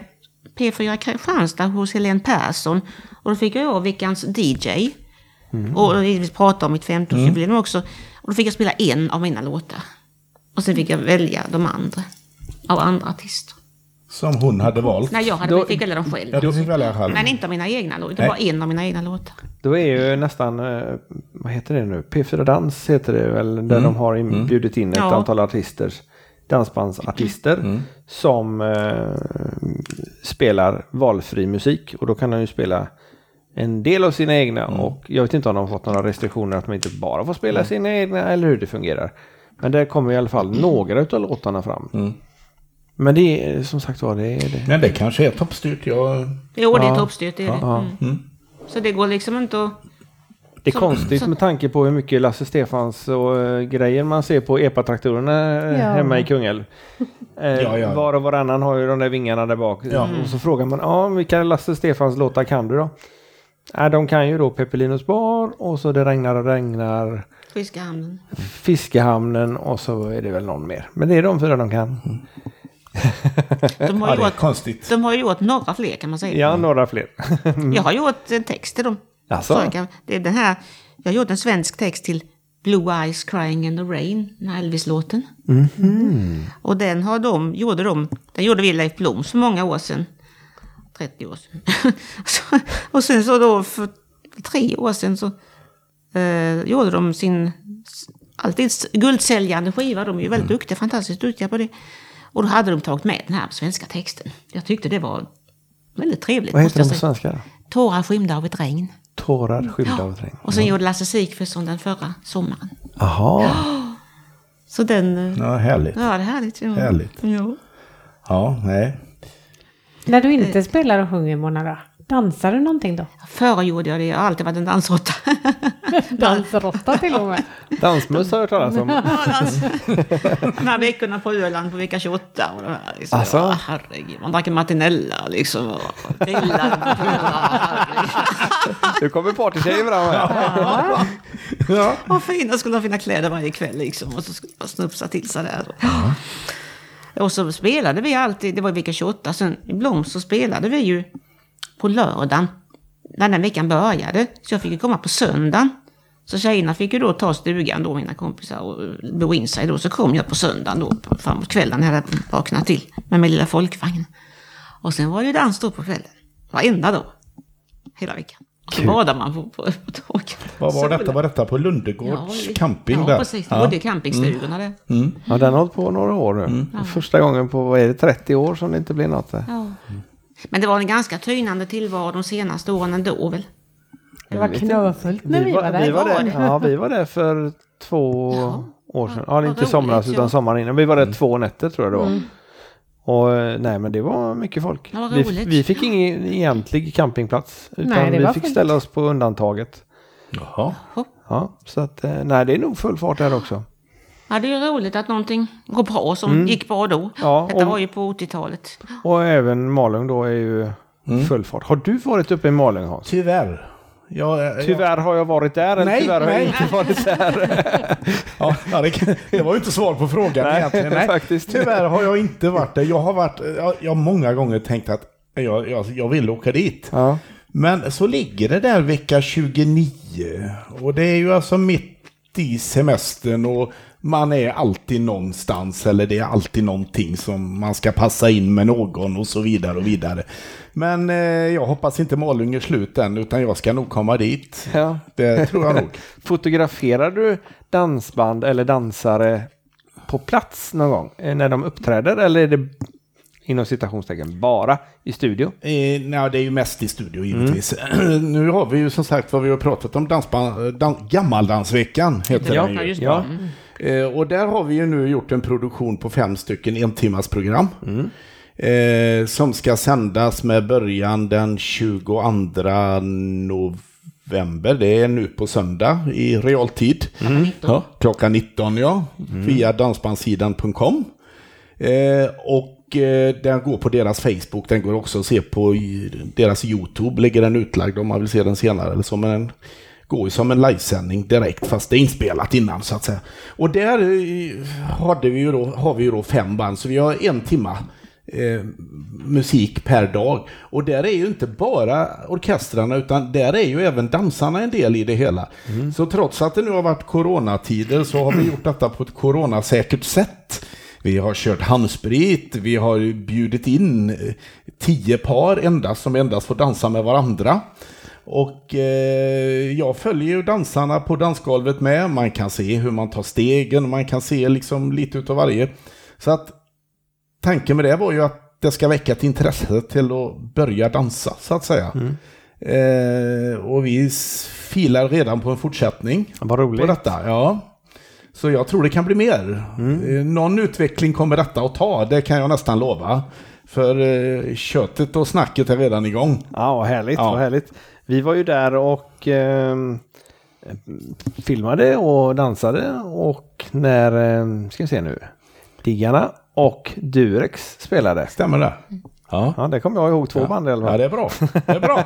P4 Kristianstad hos Helene Persson och då fick jag vara veckans DJ. Och vi pratade om mitt 50-årsjubileum också. Och då fick jag spela en av mina låtar. Och sen fick jag välja de andra. Av andra artister. Som hon hade valt. Nej, jag hade Då- fick välja dem själv. Ja, du fick välja själv. Men inte av mina egna låtar. Det var en av mina egna låtar. Då är ju nästan, eh, vad heter det nu, P4 Dans heter det väl, där de har bjudit in ett Ja. antal artister, dansbandsartister, som eh, spelar valfri musik. Och då kan de ju spela en del av sina egna och jag vet inte om de har fått några restriktioner att de inte bara får spela sina egna eller hur det fungerar. Men där kommer i alla fall några av låtarna fram. Men det är som sagt var, det är det. Men det kanske är toppstyrt. Jag... Jo, det är Ja. toppstyrt. Det är det. Ja. Mm. Så det går liksom inte att... Det är Så- konstigt så- med tanke på hur mycket Lasse Stefans och eh, grejer man ser på epatraktorerna eh, Ja. hemma i Kungälv. <laughs> Eh, Ja, ja. Var och varannan har ju de där vingarna där bak. Ja. Och så frågar man, ja vilka Lasse Stefans låtar kan du då? Ja, de kan ju då Peppelinos bar och så Det regnar och regnar, Fiskehamnen. Fiskehamnen och så är det väl någon mer. Men det är de fyra de kan. De har, Ja, gjort, konstigt. de har ju gjort några fler kan man säga. Ja, några fler. Jag har gjort en text till dem. Jaså? Så jag, kan, det är den här, jag gjort en svensk text till Blue Eyes Crying in the Rain, den här Elvis-låten. Och den har de, gjorde de, den gjorde vi Leif Bloms för många år sedan. 30 år sedan. <laughs> så, och sen så då för tre år sedan så eh, gjorde de sin alltid guldsäljande skiva. De är ju väldigt duktiga, fantastiskt duktiga på det. Och då hade de tagit med den här svenska texten. Jag tyckte det var väldigt trevligt. Vad heter jag de på svenska? Tårar skymda av ett regn. Tårar skylda av regn. Och sen gjorde Lasse Sigfridsson den förra sommaren. Jaha. <gasps> Så den... eh, Ja, härligt. Ja, det är härligt. Ja. Härligt. Ja. Ja, nej. När du inte spelar och sjunger Mona då? Dansar du någonting då? Förr gjorde jag det. Jag har alltid varit en dansråtta. <laughs> Dansråtta till och med. Dansmus har jag hört talas om. <laughs> De här veckorna på Öland på vecka 28. Och här, liksom. Alltså? ja, herregud, man drack en martinella liksom. Och grillade. <laughs> Nu kommer partytjejen fram här. Ja. och fina skulle ha fina kläder varje kväll liksom. Och så skulle man snufsa till sig där. Och så spelade vi alltid, det var vecka 28, sen i Bloms så spelade vi ju på lördagen. När den veckan började. Så jag fick ju komma på söndagen. Så tjejerna fick ju då ta stugan då, mina kompisar, och bo in sig då. Så kom jag på söndagen då, på- framåt kvällen när jag vaknat till med min lilla folkvagn. Och sen var det ju dans då på kvällen. Varenda dag. Hela veckan. Och så badade man på, på, på tåget. Vad var detta? Var detta på Lundegårds Ja, camping ja, där? precis. Det bodde i campingstugorna där. Ja, den har hållit på några år nu. Första gången på, vad är det, 30 år som det inte blir något där. Ja. Men det var en ganska tynande tillvaro de senaste åren ändå väl? Det var knöfullt när vi var där. vi var Var där. det? Ja, vi var där för två år sedan. Ja, det inte vad somras roligt, utan ja. sommaren innan. Vi var där två nätter tror jag det var. Och eh, nej men det var mycket folk. Ja, vad vi, roligt. vi fick ingen egentlig campingplats. Utan Nej, det vi var fick fullt. ställa oss på undantaget. Jaha. Ja, så att eh, nej det är nog full fart där också. Ja, det är ju roligt att någonting går bra som gick bra då. Mm. Ja, Detta och- var ju på 80-talet. Och även Malung då är ju Mm. full fart. Har du varit uppe i Malung Hans? Tyvärr. Jag, jag, Tyvärr har jag varit där, eller Nej, tyvärr har jag nej. inte varit där. <laughs> Ja, det, det var ju inte svar på frågan Nej, egentligen. Nej, faktiskt. Tyvärr har jag inte varit där. Jag har, varit, jag, jag har många gånger tänkt att jag, jag, jag vill åka dit. Ja. Men så ligger det där vecka 29 och det är ju alltså mitt i semestern och man är alltid någonstans eller det är alltid någonting som man ska passa in med någon och så vidare och vidare. Men eh, jag hoppas inte Malung är slut än utan jag ska nog komma dit. Ja. Det tror jag nog. <laughs> Fotograferar du dansband eller dansare på plats någon gång eh, när de uppträder eller är det inom citationstecken bara i studio? Eh, nej, det är ju mest i studio givetvis. <clears throat> nu har vi ju som sagt vad vi har pratat om, dansband, dan, Gammaldansveckan heter Ja, den ju. Ja, just det. Ja. Mm. Eh, och där har vi ju nu gjort en produktion på fem stycken entimmarsprogram. Eh, som ska sändas med början den 22 november. Det är nu på söndag i realtid. Ja, klockan 19 ja. Via dansbandsidan.com. Eh, och eh, den går på deras Facebook. Den går också att se på deras YouTube. Ligger den utlagd om man vill se den senare. Eller så, men den går ju som en livesändning direkt fast det är inspelat innan så att säga. Och där eh, hade vi ju då, har vi ju då fem band. Så vi har en timma eh, musik per dag. Och där är ju inte bara orkestrarna utan där är ju även dansarna en del i det hela. Så trots att det nu har varit coronatider så har vi <clears throat> gjort detta på ett coronasäkert sätt. Vi har kört handsprit, vi har bjudit in eh, tio par endast som endast får dansa med varandra. Och eh, jag följer ju dansarna på dansgolvet med. Man kan se hur man tar stegen, man kan se liksom lite utav varje. Så att tanken med det var ju att det ska väcka ett intresse till att börja dansa så att säga. Eh, och vi filar redan på en fortsättning Vad på roligt. detta. Ja. Så jag tror det kan bli mer. Mm. Eh, Någon utveckling kommer detta att ta, det kan jag nästan lova. För eh, köttet och snacket är redan igång. Ja, vad härligt, Ja. vad härligt. Vi var ju där och ehm, filmade och dansade och när, ehm, ska vi se nu, Diggarna och Durex spelade. Stämmer det? Ja. Ja. Ja, det kommer jag ihåg två band i alla Ja, fall. det är bra. Det är bra.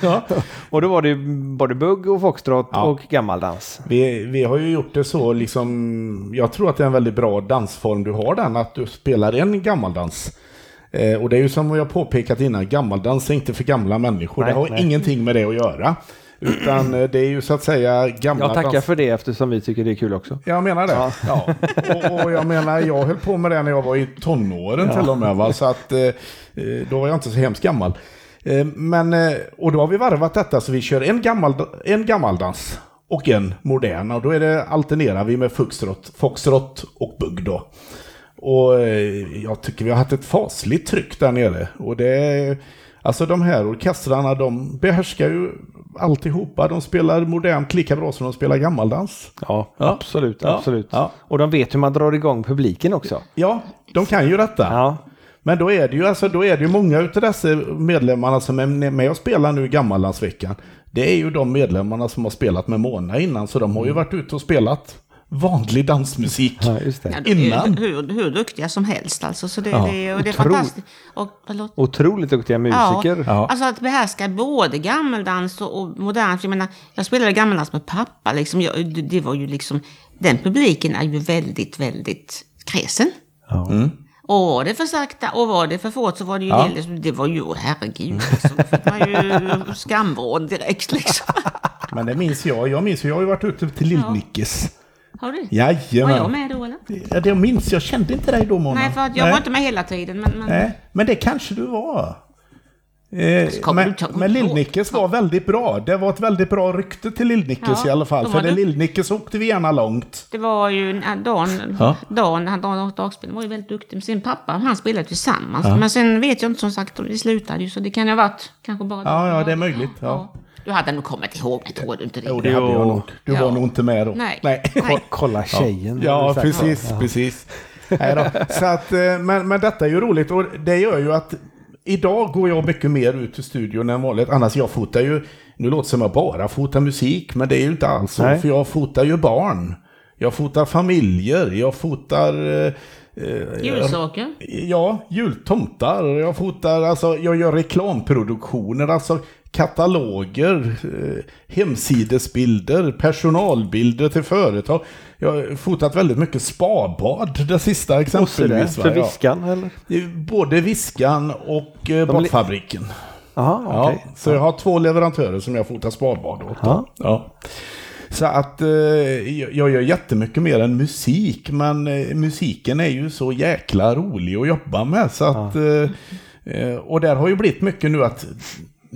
ja. <laughs> Och då var det både bugg och foxtrot Ja. och gammaldans. vi, vi har ju gjort det så liksom, jag tror att det är en väldigt bra dansform du har den, att du spelar en gammaldans. Eh, och det är ju som har påpekat innan, gammaldans är inte för gamla människor. Nej, det har nej. ingenting med det att göra. Utan eh, det är ju så att säga gamla Jag tackar dans- för det eftersom vi tycker det är kul också. Jag menar det. Ja. Och, och jag menar, jag höll på med det när jag var i tonåren till och med. Va? Så att eh, då var jag inte så hemskt gammal. Men, och då har vi varvat detta så vi kör en, gammal, en gammaldans och en modern. Och då är det, alternerar vi med foxtrot, foxtrot och bugg då. Och eh, jag tycker vi har haft ett fasligt tryck där nere. Och det Alltså de här orkestrarna, de behärskar ju alltihopa. De spelar modernt lika bra som de spelar gammaldans. Ja, Ja. absolut, Ja. absolut. Ja. Och de vet hur man drar igång publiken också. Ja, de kan ju detta. Men då är det ju alltså, då är det ju många utav dessa medlemmarna som är med och spelar nu i gammallandsveckan. Det är ju de medlemmarna som har spelat med Mona innan, så de har ju varit ute och spelat vanlig dansmusik. ja Ja, Innan. Hur, hur duktiga som helst alltså. Så det, Ja. det, och det är Otro- fantastiskt. Och, förlåt. Otroligt duktiga musiker. Ja. Alltså att behärska både gammeldans och, och modern. Jag menar, jag spelade gammeldans med pappa. Liksom. Jag, det, det var ju liksom, den publiken är ju väldigt, väldigt kräsen. Ja. Och var det för sakta och var det för fort så var det ju Ja. det, det var ju, herregud, liksom, då fick man ju skamvrån direkt liksom. <laughs> Men det minns jag. Jag minns ju, jag har ju varit ute till Lill-Nickes. Har du? Var Jajamän. jag med då eller? Ja, det minns jag. kände inte dig då Mona. Nej, för att jag var inte med hela tiden. Men, men... Nej, men det kanske du var. Eh, men men Lill-Nickes var väldigt bra. Det var ett väldigt bra rykte till Lill-Nickes Ja, i alla fall. För var det Lill-Nickes åkte vi gärna långt. Det var ju Dan, Ja. Dan, han Dan dagspelaren var ju väldigt duktig med sin pappa. Han spelade tillsammans. Men sen vet jag inte som sagt, det slutade ju så det kan ju ha varit kanske bara... Ja, ja, det är möjligt, ja. Du hade nog kommit ihåg det, tror du inte det? Jo, det hade jag nog. Du Ja. var nog inte med då. Nej. Nej. <laughs> Kolla tjejen. Ja, har du sagt. precis, precis. <laughs> Nej. Så att, eh, men, men detta är ju roligt och det gör ju att idag går jag mycket mer ut till studion än vanligt. Annars jag fotar ju, nu låter det som jag bara fotar musik, men det är ju inte alls så. För jag fotar ju barn. Jag fotar familjer, jag fotar... eh, eh, Julsaker? Ja, jultomtar. Jag fotar, alltså jag gör reklamproduktioner, alltså kataloger, eh, hemsidesbilder, personalbilder till företag. Jag har fotat väldigt mycket spabad, det sista exempelvis. för Ja. viskan eller? Är Både Viskan och eh, Båtfabriken. Jaha, Ja, okej. så jag har två leverantörer som jag fotar spadbad åt. Ja. Ja. Så att eh, jag jag gör jättemycket mer än musik, men eh, musiken är ju så jäkla rolig att jobba med. Så att, eh, eh, och där har ju blivit mycket nu att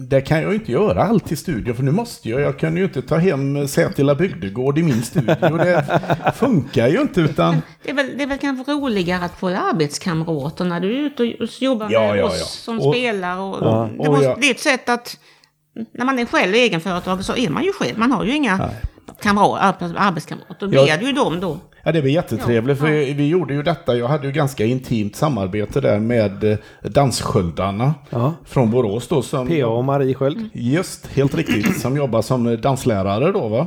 det kan jag ju inte göra allt i studion, för nu måste jag. Jag kan ju inte ta hem Sätila bygdegård i min studio. Det <laughs> funkar ju inte, utan... Det är, väl, det är väl kanske roligare att få arbetskamrater när du är ute och jobbar med Ja, ja, oss ja. som Och- spelar. Och, Ja. det, Och måste, jag- det är ett sätt att... När man är själv egenföretagare så är man ju själv. Man har ju inga kamrater, arbetskamrater. Då Ja. blir det ju dem då. Ja, det blir jättetrevligt, Ja, för ja. vi gjorde ju detta. Jag hade ju ganska intimt samarbete där med eh, Danssköldarna Ja. från Borås då. Som, PA och Marie Sköld. Just, helt riktigt. Som jobbar som danslärare då va.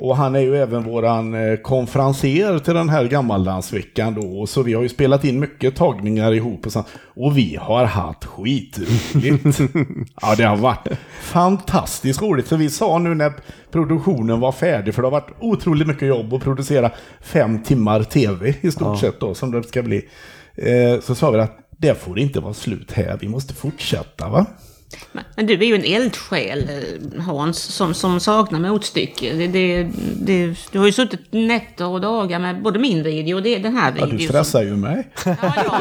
Och han är ju även våran eh, konferenser till den här gammaldansveckan då. Så vi har ju spelat in mycket tagningar ihop och så. Och vi har haft skitroligt. <laughs> ja, det har varit fantastiskt roligt. Så vi sa nu när produktionen var färdig, för det har varit otroligt mycket jobb att producera fem timmar tv i stort sett då, som det ska bli. Eh, så sa vi att det får inte vara slut här, vi måste fortsätta va. Men, men du är ju en eldsjäl, eh, Hans, som, som saknar motstycke. Det, det, det, du har ju suttit nätter och dagar med både min video och det, den här Ja, videon. du stressar ju mig. Ja, ja,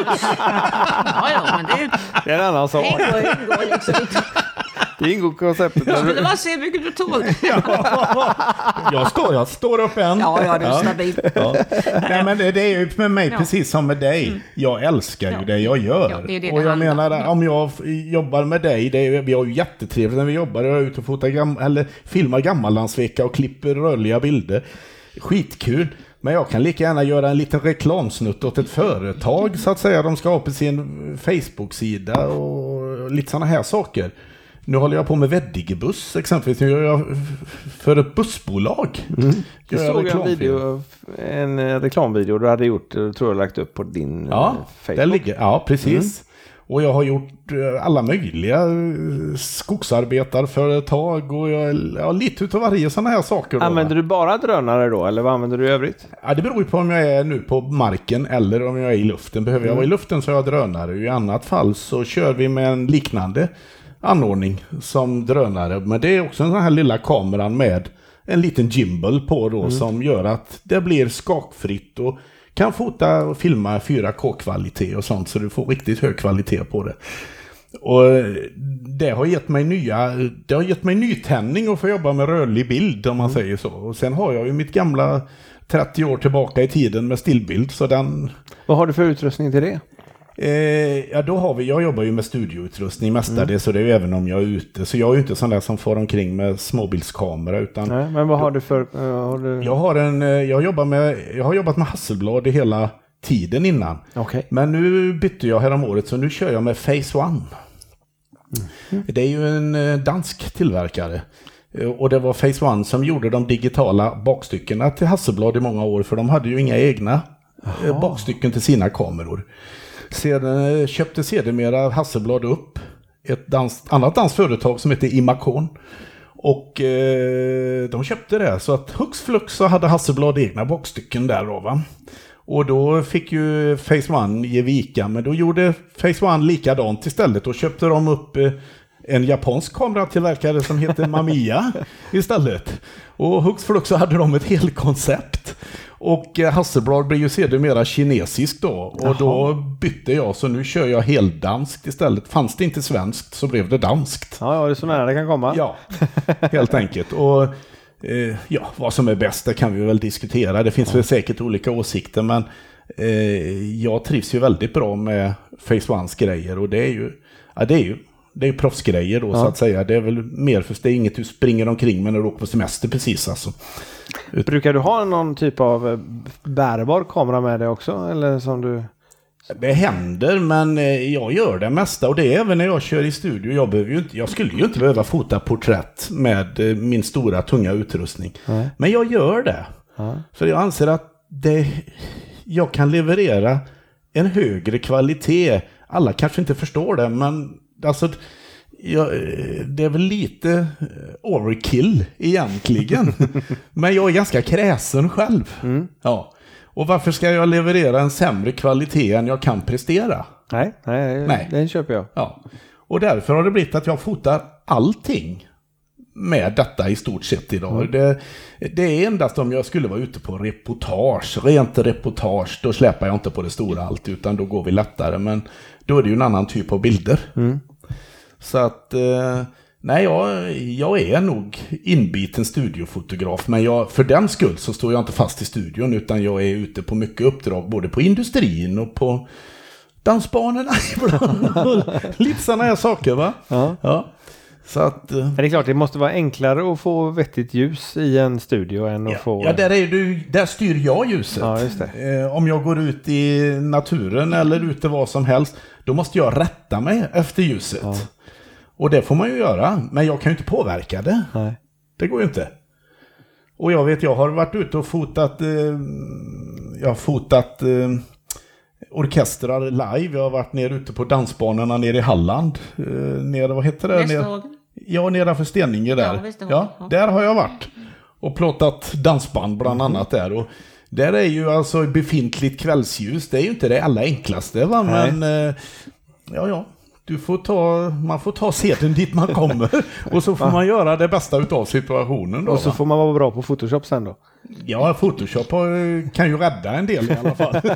ja, ja, men det Det är en annan sak. ingår, ingår liksom inte. Det ingår konceptet. Jag skulle bara se hur mycket du tål. <laughs> Jag står, jag står upp än. Ja, ja, du är stabil. Ja. Nej, men det, det är ju med mig precis som med dig. Jag älskar ju Ja. det jag gör. Ja, det är det och det jag menar, om jag jobbar med dig, det är, vi har ju jättetrevligt när vi jobbar. Jag är ute och fotar gam, eller filmar gammallandsvecka och klipper rörliga bilder. Skitkul. Men jag kan lika gärna göra en liten reklamsnutt åt ett företag så att säga. De ska ha på sin Facebook-sida och lite sådana här saker. Nu håller jag på med Veddigebuss exempelvis. Nu gör jag för ett bussbolag. Jag Gör jag såg en, video, en eh, reklamvideo du hade gjort, eh, tror jag lagt upp på din Ja, eh, Facebook. där ligger, ja precis. Och jag har gjort alla möjliga skogsarbetarföretag och jag, ja, lite utav varje sådana här saker. Då, Använder du bara drönare då, eller vad använder du i övrigt? Ja, det beror ju på om jag är nu på marken eller om jag är i luften. Behöver jag vara Mm. i luften så har jag drönare. I annat fall så kör vi med en liknande anordning som drönare. Men det är också en sån här lilla kameran med en liten gimbal på då Mm. som gör att det blir skakfritt och kan fota och filma 4K-kvalitet och sånt så du får riktigt hög kvalitet på det. Och eh, det har gett mig nya, det har gett mig nytändning att få jobba med rörlig bild om man säger så. Och sen har jag ju mitt gamla 30 år tillbaka i tiden med stillbild så den Vad har du för utrustning till det? Eh, ja, då har vi, jag jobbar ju med studioutrustning mestadels, så det är ju även om jag är ute. Så jag är ju inte sån där som får omkring med småbildskamera, utan Nej, men vad har du för... eh, har du... jag har en, eh, jag jobbar med, jag har jobbat med Hasselblad i hela tiden innan. Okej. Men nu bytte jag härom året, så nu kör jag med Phase One. Det är ju en eh, dansk tillverkare. Och det var Phase One som gjorde de digitala bakstyckena till Hasselblad i många år, för de hade ju inga egna eh, bakstycken till sina kameror. Sedan eh, köpte sedermera Hasselblad upp ett dans, annat danskt företag som hette Imacon. Och eh, de köpte det, så att hux flux så hade Hasselblad egna bakstycken där då va. Och då fick ju Face One ge vika, men då gjorde Face One likadant istället och köpte de upp eh, en japansk kameratillverkare som heter <laughs> Mamiya istället. Och hux flux så hade de ett helt koncept. Och eh, Hasselblad blev ju sedermera kinesisk då. Och då bytte jag, så nu kör jag heldanskt istället. Fanns det inte svenskt så blev det danskt. Ja, ja, det är så nära det kan komma. Ja, helt enkelt. Och eh, ja, vad som är bäst det kan vi väl diskutera. Det finns väl säkert olika åsikter men eh, jag trivs ju väldigt bra med Face Ones grejer och det är ju, ja, det är ju det är proffsgrejer då så att säga. Det är väl mer för det är inget du springer omkring med när du åker på semester precis alltså. Brukar du ha någon typ av eh, bärbar kamera med dig också? Eller som du... Det händer, men eh, jag gör det mesta och det är även när jag kör i studio. Jag, behöver inte, jag skulle ju inte behöva fota porträtt med eh, min stora tunga utrustning. Men jag gör det. För jag anser att det, jag kan leverera en högre kvalitet. Alla kanske inte förstår det, men alltså, jag, det är väl lite eh, overkill egentligen. <laughs> men jag är ganska kräsen själv. Ja. Och varför ska jag leverera en sämre kvalitet än jag kan prestera? Nej, nej, Nej. den köper jag. Ja. Och därför har det blivit att jag fotar allting med detta i stort sett idag. Det, det är endast om jag skulle vara ute på reportage, rent reportage, då släpar jag inte på det stora allt, utan då går vi lättare. Men då är det ju en annan typ av bilder. Så att, eh, nej, jag, jag är nog inbiten studiofotograf, men jag, för den skull så står jag inte fast i studion, utan jag är ute på mycket uppdrag, både på industrin och på dansbanorna <laughs> ibland. Lite sådana här saker, va? Ja. Ja. Så att... eh, Men det är klart, det måste vara enklare att få vettigt ljus i en studio än att Ja, få... ja där, är du, där styr jag ljuset. Ja. Eh, om jag går ut i naturen eller ute vad som helst, då måste jag rätta mig efter ljuset. Och det får man ju göra, men jag kan ju inte påverka det. Nej. Det går ju inte. Och jag vet, jag har varit ute och fotat, eh, jag har fotat eh, orkestrar live. Jag har varit nere ute på dansbanorna nere i Halland. Eh, nere, vad heter det? Nere, Västerhagen. ja, nedanför Steninge där. Ja. Ja, där har jag varit. Och plåtat dansband bland annat där. Och där är ju alltså befintligt kvällsljus. Det är ju inte det allra enklaste va, Nej. men eh, ja, ja. Du får ta, man får ta seden dit man kommer <laughs> och så får man göra det bästa utav situationen. Då, Och så va? får man vara bra på Photoshop sen då. Ja, Photoshop har- kan ju rädda en del i alla fall. <laughs> <laughs>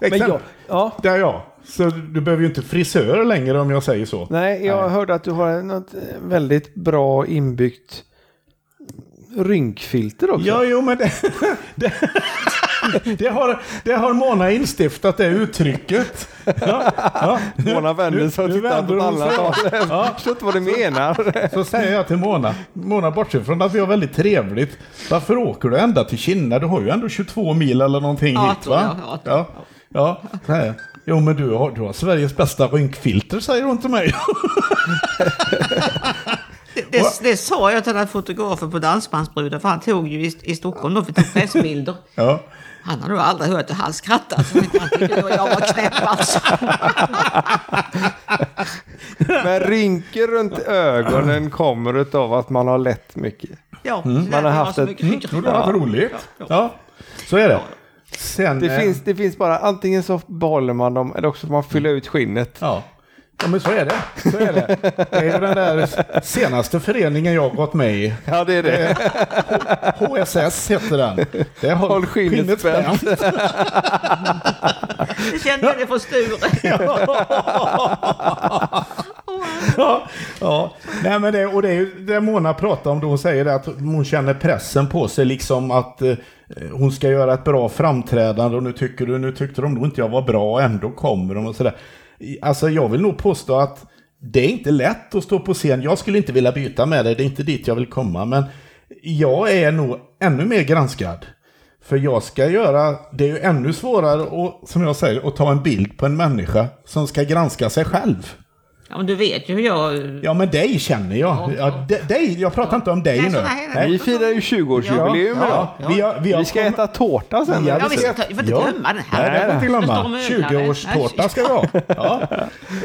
Men jag, ja, Det är jag. Så du behöver ju inte frisör längre om jag säger så. nej, jag hörde att du har något eh, väldigt bra inbyggt rynkfilter också. Ja, jo, men det, <laughs> det, det, har, det har Mona instiftat, det uttrycket. Ja, ja. Mona vänder sig och tittar på alla. Jag Ja. förstår inte vad du menar. Så säger jag till Mona, Mona bortsett från att vi har väldigt trevligt, varför åker du ända till Kinna? Du har ju ändå 22 mil eller någonting Ja, hit tror va? jag. Ja, Ja, ja. Jo men du har, du har Sveriges bästa rynkfilter säger hon till mig. <laughs> Det, det, det sa jag till den här fotografen på Dansbandsbruden, för han tog ju i, i Stockholm då, för tog pressbilder. <laughs> Ja. Han har nog aldrig hört att han skrattade, så han tyckte jag var knäpp alltså. <laughs> Men rynkor runt ögonen kommer utav att man har lett mycket. Ja, Mm. Man har haft var så ett- Jo, det varit roligt. Ja, så är det. Sen, Det eh, finns, det finns bara antingen så behåller man dem eller också får man fylla ut skinnet. Ja. Ja, men så är det. Så är det. Det är ju den där senaste föreningen jag har gått med i. Ja, det är det. HSS heter den. Det är Håll skinnet spänt. Det kände jag det från Sture. <laughs> ja, ja. Nej, men det, och det är ju det Mona pratar om då hon säger att hon känner pressen på sig liksom att eh, hon ska göra ett bra framträdande och nu tycker du, nu tyckte de nog inte jag var bra ändå kommer de och sådär. Alltså jag vill nog påstå att det är inte lätt att stå på scen. Jag skulle inte vilja byta med dig, det är inte dit jag vill komma, men jag är nog ännu mer granskad. För jag ska göra, det är ju ännu svårare att, som jag säger, att ta en bild på en människa som ska granska sig själv. Ja, men du vet ju hur jag... Ja, men dig känner jag. Ja, de- dig, jag pratar inte om dig Nej, nu. så nej, Vi firar ju 20-årsjubileum ja, idag. ja. Vi, har, vi, har Vi ska kom- äta tårta sen. Ja, Ja, vi vi ska- ta, vi får inte ja. glömma den här. Nej, det får inte Det står glömma. och möglar. 20-årstårta ska vi ha. Ja.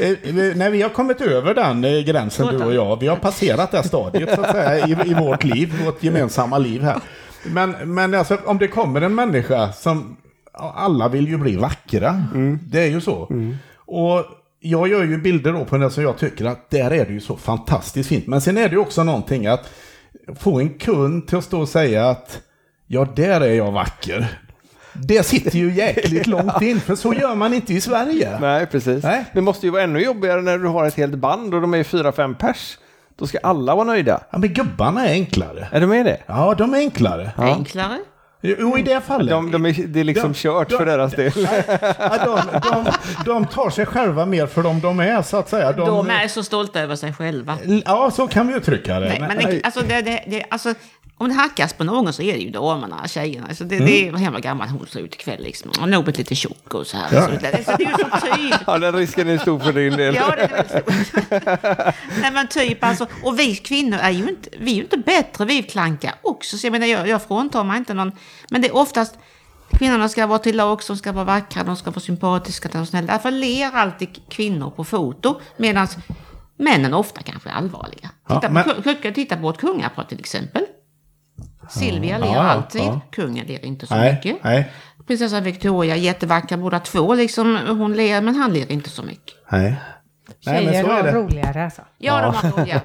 Eh, vi- Nej, vi har kommit över den eh, gränsen du och jag. Vi har passerat det stadiet så att säga i, i vårt liv, vårt gemensamma liv här. Men, men alltså, om det kommer en människa som, ja, alla vill ju bli vackra. Det är ju så. Och jag gör ju bilder då på det som jag tycker att där är det ju så fantastiskt fint. Men sen är det ju också någonting att få en kund till att stå och säga att ja, där är jag vacker. Det sitter ju jäkligt <laughs> långt in, för så gör man inte i Sverige. Nej, precis. Nej. Det måste ju vara ännu jobbigare när du har ett helt band och de är fyra, fem pers. Då ska alla vara nöjda. Ja, men gubbarna är enklare. Är du med det? Ja, de är enklare. Enklare. Jo, i det fallet. De, de är, det är liksom De- kört de- för deras del. De, de, de tar sig själva mer för dem de är, så att säga. De är så stolta över sig själva. Ja, så kan vi uttrycka det. Nej, men det, alltså, det, det, det, alltså, om det hackas på någon så är det ju damerna, tjejerna. Alltså, det, det är hur hemma gammal hon ser ut ikväll liksom. Hon har nog blivit lite tjock och så här. Ja. Så det, det, är ju så tydligt. Ja, den risken är stor för din del. Ja, det är stort. <laughs> Nej men typ alltså, och vi kvinnor är ju inte, vi är ju inte bättre, vi klankar också. Så jag menar, jag, jag fråntar mig inte någon, men det är oftast Kvinnorna ska vara till lags, de ska vara vackra, de ska vara sympatiska, de snälla. Därför ler alltid kvinnor på foto, medan männen ofta kanske är allvarliga. Ja, Titta, men- på, men... titta på ett kungapar till exempel. Silvia ler Ja, alltid, ja. kungen ler inte så Nej, mycket. nej, Prinsessa Victoria, jättevackra båda två, liksom, hon ler, men han ler inte så mycket. nej. Nej, men Tjejer så är det. roligare alltså. Ja, de var roliga.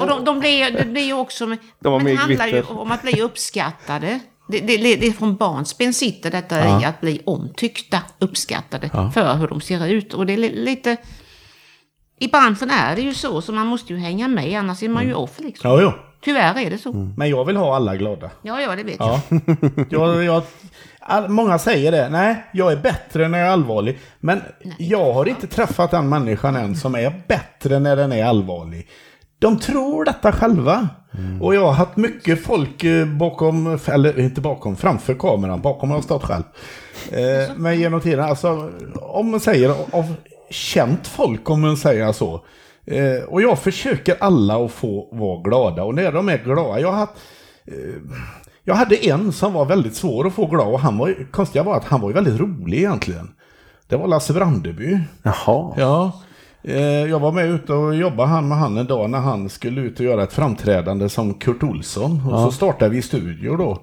Och de, de blir, det blir ju också... De har men det handlar ju om att bli uppskattade. Det, det, det, är från barnsben sitter detta i att bli omtyckta, uppskattade för hur de ser ut. Och det är li, lite... I branschen är det ju så, så man måste ju hänga med, annars är man ju off liksom. Ja, jo. Tyvärr är det så. Men jag vill ha alla glada. Ja, ja, det vet jag. Ja. <laughs> jag, jag, all, många säger det. Nej, jag är bättre när jag är allvarlig. Men jag har inte träffat den människan än som är bättre när den är allvarlig. De tror detta själva. Och jag har haft mycket folk eh, bakom, eller inte bakom, framför kameran. Bakom har jag stått själv. Eh, men genom tiden, alltså om man säger av känt folk om man säger så. Eh, och jag försöker alla att få vara glada. Och när de är glada, jag har haft jag hade en som var väldigt svår att få glad och han var konstiga var att han var ju väldigt rolig egentligen. Det var Lasse Brandeby. Jaha. Ja. Eh, jag var med ute och jobbade han med han en dag när han skulle ut och göra ett framträdande som Kurt Olsson. Och så startade vi studio då.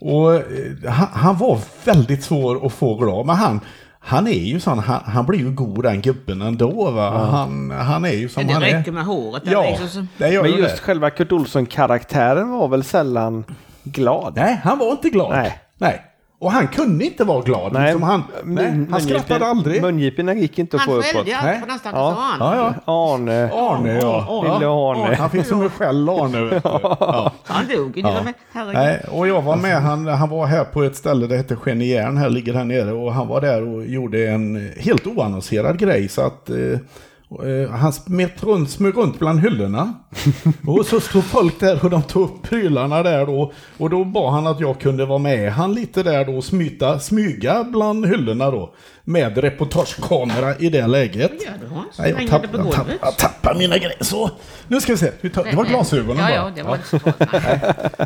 Och eh, han, han var väldigt svår att få glad, men han han är ju sån, han, han blir ju god den gubben ändå va. Han, han är ju som Det han räcker är. med håret. Ja, liksom, det Men ju just det. själva Kurt Olsson-karaktären var väl sällan glad? Nej, han var inte glad. Nej. Nej. Och han kunde inte vara glad. Nej, liksom han, nej, han mungipen- skrattade aldrig. Mungiporna gick inte att få Han uppåt. skällde ju Nej. alltid på den stackars Ja. Arne. Ja, ja. Arne. Arne, ja. Lille Arne. Han fick som en skäll, Arne. Vet du. <laughs> Ja. Han dog ju. Nej, och jag var med, han, han var här på ett ställe, det heter Genijärn, här ligger här nere. Och han var där och gjorde en helt oannonserad grej. Så att, Eh, Han smet runt, smög runt bland hyllorna. <laughs> Och så stod folk där och de tog upp prylarna där då. Och då bad han att jag kunde vara med han lite där då och smyta, smyga bland hyllorna då. Med reportagekamera i det läget. Vad gör du Hans? Nej, jag, tapp, jag, tapp, jag tappar mina grejer. Så, nu ska vi se. Vi tar, det var glasögonen Ja, bara. ja, det var så. <laughs>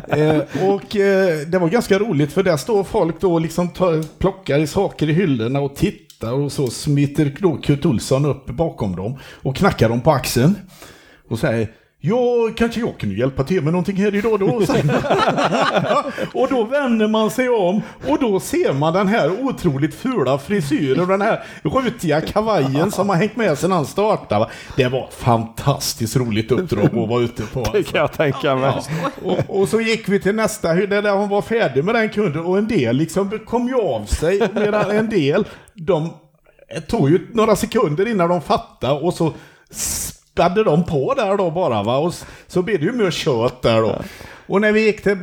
Eh, och eh, det var ganska roligt för där står folk då och liksom tar, plockar i saker i hyllorna och tittar och så smiter då Kurt Olsson upp bakom dem och knackar dem på axeln och säger Ja, kanske jag kunde hjälpa till med någonting här idag då. <laughs> och då vänder man sig om och då ser man den här otroligt fula frisyren och den här rutiga kavajen som har hängt med sedan han startade. Det var fantastiskt roligt uppdrag att vara ute på. <laughs> Det kan jag tänka mig. Och, och så gick vi till nästa där hon var färdig med den kunden och en del liksom kom ju av sig medan en del de tog ju några sekunder innan de fattade och så spädde de på där då bara va och så blev det ju mer kött där då. Och när vi gick till,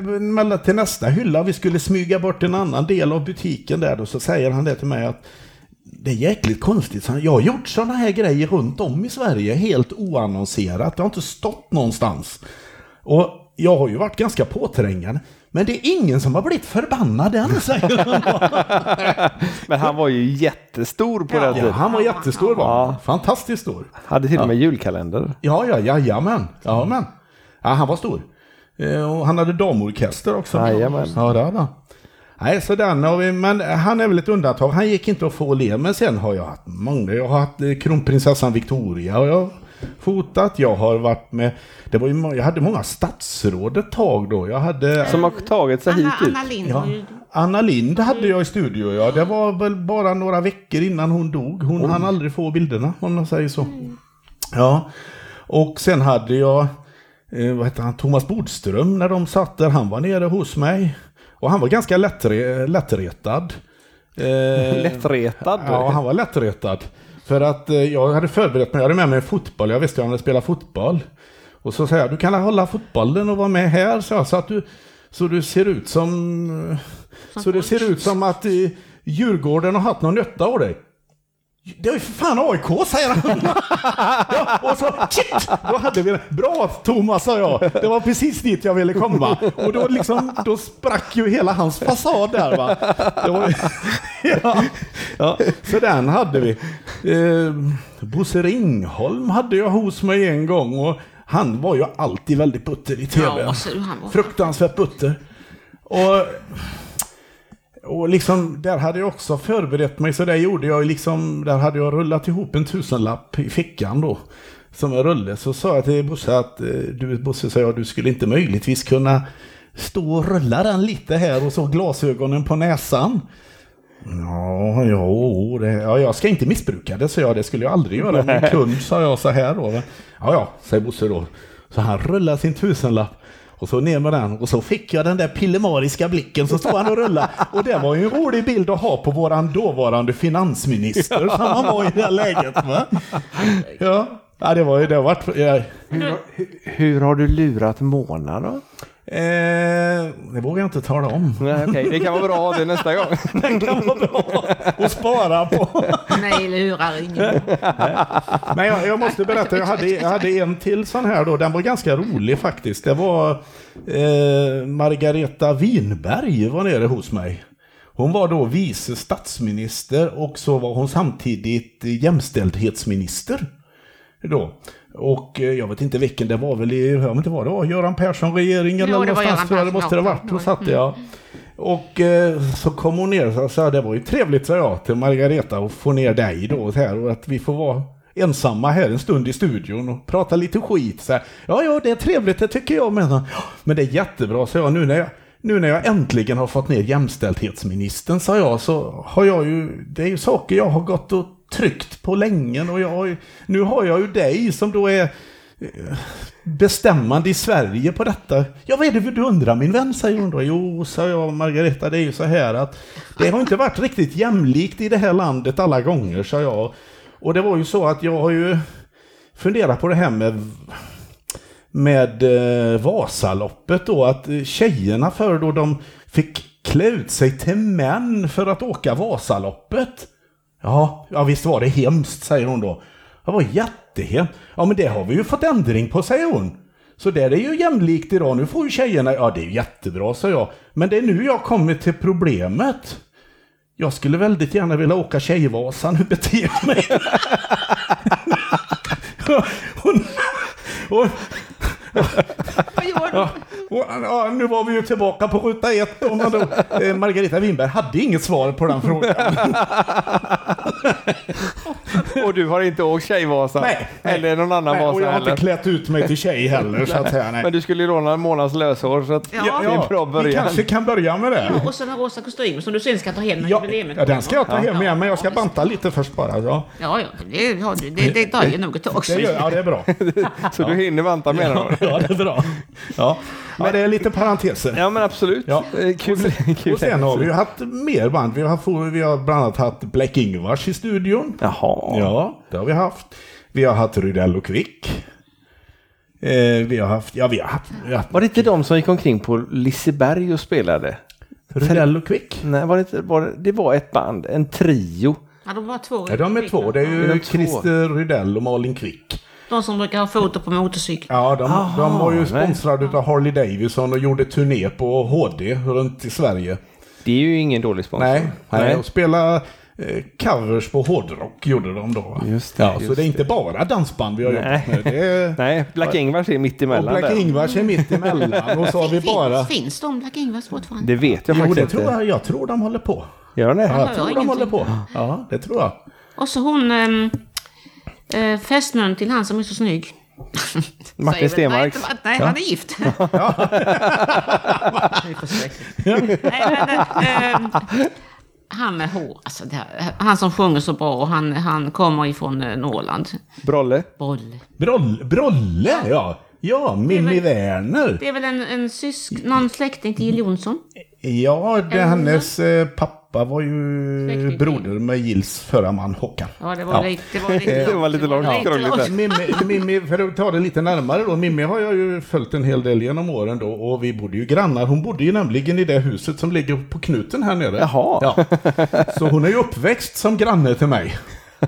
till nästa hylla, vi skulle smyga bort en annan del av butiken där då, så säger han det till mig att det är jäkligt konstigt. Jag har gjort sådana här grejer runt om i Sverige helt oannonserat. Det har inte stått någonstans. Och jag har ju varit ganska påträngande. Men det är ingen som har blivit förbannad än, <laughs> säger han. Men han var ju jättestor på den Ja, tiden. han var jättestor var han. Fantastiskt stor. Hade till och med julkalender. Ja, ja, jajamän. Jajamän. Ja, han var stor. Eh, Och han hade damorkester också. Jajamän. Ja, det hade han. Nej, så den har vi, men han är väl ett undantag. Han gick inte att få le, men sen har jag haft många. Jag har haft eh, kronprinsessan Victoria och jag har fotat. Jag har varit med, det var ju, jag hade många statsråd ett tag då. Jag hade... Som har tagit sig hit Anna, ut. Anna Lind Ja. Anna Lind hade jag i studio, ja. Det var väl bara några veckor innan hon dog. Hon hann aldrig få bilderna, om man säger så. Ja, och sen hade jag, eh, vad heter han, Thomas Bodström när de satt där. Han var nere hos mig. Och han var ganska lättre, lättretad. Eh, <laughs> Lättretad. Ja, han var lättretad. För att eh, jag hade förberett mig, jag hade med mig fotboll, jag visste att han hade spelat fotboll. Och så säger jag, du kan hålla fotbollen och vara med här, så, jag, så att du, så du ser ut som, eh, så det ser ut som att eh, Djurgården har haft någon nytta av dig. Det är ju för fan AIK, säger han. ja, och så, shit, då hade vi det. Bra Thomas, sa jag. Det var precis dit jag ville komma. Och då, liksom, då sprack ju hela hans fasad där. Va? Det var, ja, ja, så den hade vi. Eh, Bosse Ringholm hade jag hos mig en gång. Och han var ju alltid väldigt butter i tv. Ja, var. Fruktansvärt butter. Och, och liksom, där hade jag också förberett mig, så där gjorde jag liksom, där hade jag rullat ihop en tusenlapp i fickan då. Som en rulle. Så sa jag till Bosse att, eh, du Bosse, sa jag, du skulle inte möjligtvis kunna stå och rulla den lite här och så glasögonen på näsan. Ja, ja, det, ja, jag ska inte missbruka det, så jag. Det skulle jag aldrig göra en <laughs> kund, sa jag så här då. Ja, ja, säger Bosse då. Så han rullar sin tusenlapp. Och så ner med den och så fick jag den där pillemariska blicken så stod han och rullade. Och det var ju en rolig bild att ha på våran dåvarande finansminister som han var i det här läget. Va? Ja. ja, det var ju det. Var, ja, Hur, hur har du lurat Mona då? Eh, det vågar jag inte tala om. Nej, okej, Det kan vara bra det nästa gång. <laughs> Den kan vara bra att spara på. Nej, lurar ingen. Men jag, jag måste berätta, jag hade, jag hade en till sån här då. Den var ganska rolig faktiskt. Det var eh, Margareta Winberg var nere hos mig. Hon var då vice statsminister och så var hon samtidigt jämställdhetsminister. Då. Och eh, jag vet inte vilken, det var väl i, jag vet inte vad det var, Göran Persson-regering eller någonstans tror jag det måste det ha varit. Då satt jag. Och eh, så kom hon ner och sa, det var ju trevligt sa jag till Margareta att få ner dig då och här och att vi får vara ensamma här en stund i studion och prata lite skit. Så här, ja, ja, det är trevligt, det tycker jag med. "Ja, Men det är jättebra, så jag, nu när jag nu när jag äntligen har fått ner jämställdhetsministern, sa jag, så har jag ju, det är ju saker jag har gått och tryckt på länge och jag har ju, nu har jag ju dig som då är eh, bestämmande i Sverige på detta. Ja, vad är det du undrar min vän, säger hon då. Jo, sa jag, Margareta, det är ju så här att det har inte varit riktigt jämlikt i det här landet alla gånger, sa jag. Och det var ju så att jag har ju funderat på det här med med eh, Vasaloppet då, att tjejerna förr då de fick klä ut sig till män för att åka Vasaloppet. Ja, ja visst var det hemskt, säger hon då. Det var jättehemskt. Ja men det har vi ju fått ändring på, säger hon. Så där är ju jämlikt idag. Nu får ju tjejerna, ja det är jättebra, sa jag. Men det är nu jag kommer till problemet. Jag skulle väldigt gärna vilja åka Tjejvasan, hur beter jag mig? <laughs> hon, hon, <laughs> Vad gör du? Ja, och, ja, nu var vi ju tillbaka på ruta ett. Och man då, eh, Margareta Winberg hade inget svar på den frågan. Och du har inte åkt Tjejvasan? Nej, nej. Eller någon annan Nej, och Vasa jag har inte heller? klätt ut mig till tjej heller, så att säga. Nej. Men du skulle ju låna en månads löshår så att Ja. det är en bra vi början. kanske kan börja med det. Och så den rosa kostymen som du sen ska ta hem när Ja, jubileet ja, den ska jag ta hem igen, men jag ska Ja, banta lite först bara. Ja, Ja, ja, det, har det, det dröjer nog ett tag. det, gör, ja, det är bra. <laughs> Så du hinner vänta menar du? Ja, det är bra. Ja, ja det är lite parenteser. Ja men absolut. Ja. Eh, Kul. kul. Och sen har vi ju haft mer band. Vi har, vi har bland annat haft Black Ingvars i studion. Jaha. Ja, det har vi haft. Vi har haft Rydell och Quick. Eh, vi har haft, ja vi har haft, vi har haft Var det inte de som gick omkring på Liseberg och spelade? Rydell och Quick. Nej, var det, inte, var det, det var ett band, en trio. Ja, de var två. Ja, de är två. Det är ju de? Christer Rydell och Malin Quick. De som brukar ha foto på motorcykel. Ja, de, de var ju nej. sponsrade av Harley Davidson och gjorde turné på HD runt i Sverige. Det är ju ingen dålig sponsor. Nej, nej. och spela eh, covers på hårdrock gjorde de då. Just det, ja, så just det är inte bara dansband vi har Nej. gjort. med. Det är, <laughs> Nej, Black Ingvars är mitt och emellan Black där. Ingvars är mitt emellan och så har vi <laughs> Finns, bara... finns de Black Ingvars fortfarande? Det vet jag Jo, faktiskt det inte. tror jag. Jag tror de håller på. Gör det? Ja, jag tror de håller på. Ja, det tror jag. Och så hon ähm, äh, fästmön till han som är så snygg. Martin Stenmark. Nej, han är gift. <laughs> Är nej, men, han med hår, alltså det här, han som sjunger så bra och han, han kommer ifrån äh, Norrland. Brolle. Bolle. Broll, Brolle, ja. Ja, Mimmi Werner. Det är väl en, en sysk, någon släkting till Jill Johnson? Ja, det, Eller? hennes eh, pappa var ju Släkting. broder med Gills förra man Håkan. Ja, det var lite... Det var lite, Det var lite långt krångligt. Mimmi, Mimmi, för att ta det lite närmare då. Mimmi har jag ju följt en hel del genom åren då och vi bodde ju grannar. Hon bodde ju nämligen i det huset som ligger på knuten här nere. Jaha. Ja. Så hon är ju uppväxt som granne till mig.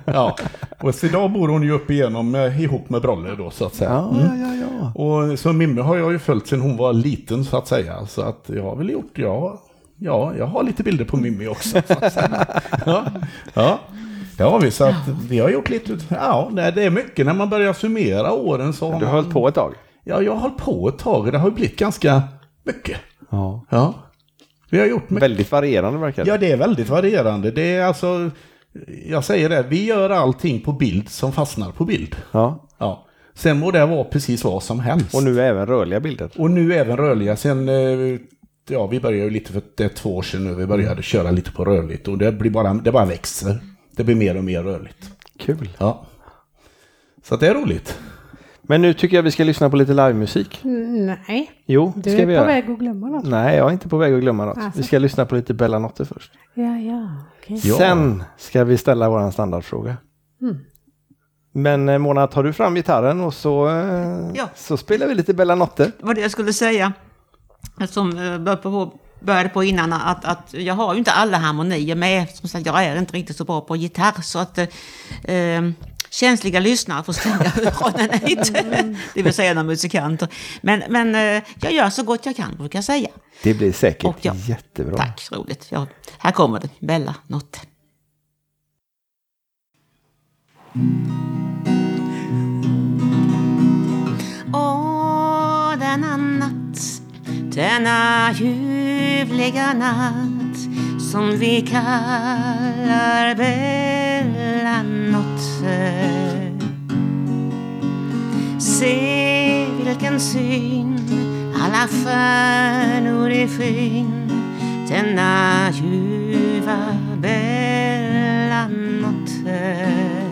Ja. Och så idag bor hon ju upp igenom eh, ihop med Brolle då så att säga. Ja, Mm. ja, ja, ja. Och så Mimmi har jag ju följt sedan hon var liten så att säga. Så att jag har väl gjort, ja, ja jag har lite bilder på Mimmi också. <laughs> Så att säga. Ja, ja. Det har vi, så att vi har gjort lite, ja nej, det är mycket när man börjar summera åren så har Du har man, hållit på ett tag? Ja, jag har hållit på ett tag och det har ju blivit ganska mycket. Ja. Ja. Vi har gjort mycket. Väldigt varierande verkar det. Ja, det är väldigt varierande. Det är alltså, jag säger det, vi gör allting på bild som fastnar på bild. Ja. Ja. Sen må det vara precis vad som helst. Och nu även rörliga bilder. Och nu även rörliga. Sen, eh, ja vi började ju lite för det är två år sedan nu, vi började köra lite på rörligt och det blir bara, det bara växer. Det blir mer och mer rörligt. Kul. Ja. Så att det är roligt. Men nu tycker jag vi ska lyssna på lite livemusik. Nej, Jo, du ska är vi på göra. väg att glömma något. Nej, jag är inte på väg att glömma något. Alltså. Vi ska lyssna på lite Bella Notte först. Ja, ja, okej. Ja. Sen ska vi ställa våran standardfråga. Mm. Men eh, Mona, tar du fram gitarren och så, eh, Ja. så spelar vi lite Bella Notte. Det var det jag skulle säga. Som eh, började på, började på innan, att, att jag har ju inte alla harmonier med. Som sagt, jag är inte riktigt så bra på gitarr. Så att eh, eh, känsliga lyssnare får stänga <laughs> öronen lite. Det vill säga några musikanter. Men, men eh, jag gör så gott jag kan, brukar jag säga. Det blir säkert Och ja, jättebra. Tack, roligt. Ja, här kommer det, Bella Notte. Åh, denna ljuvliga natt som vi kallar Bella Notte. Se vilken syn, alla stjärnor i skyn denna ljuva Bella Notte.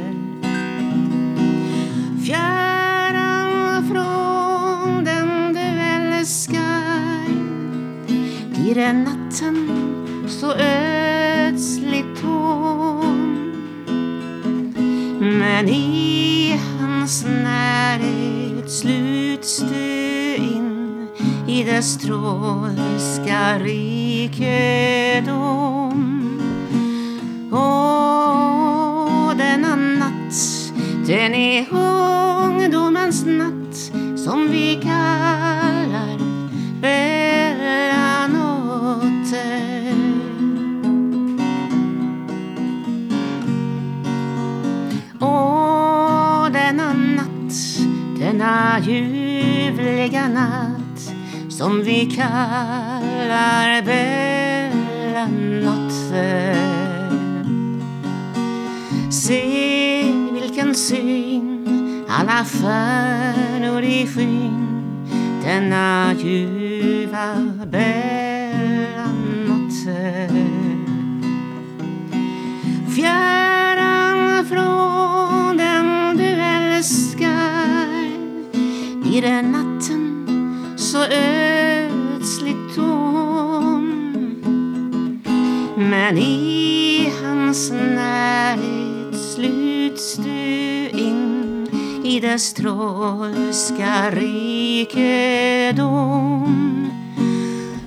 Blir den natten så ödsligt tom. Men i hans närhet sluts du in i dess trolska rikedom. Åh, denna natt, Den är denna ljuvliga natt som vi kallar Bella Notte. Se vilken syn alla stjärnor i skyn denna ljuva Bella Notte. Fjär blir den natten så ödsligt tom. Men i hans närhet sluts du in i dess trolska rikedom.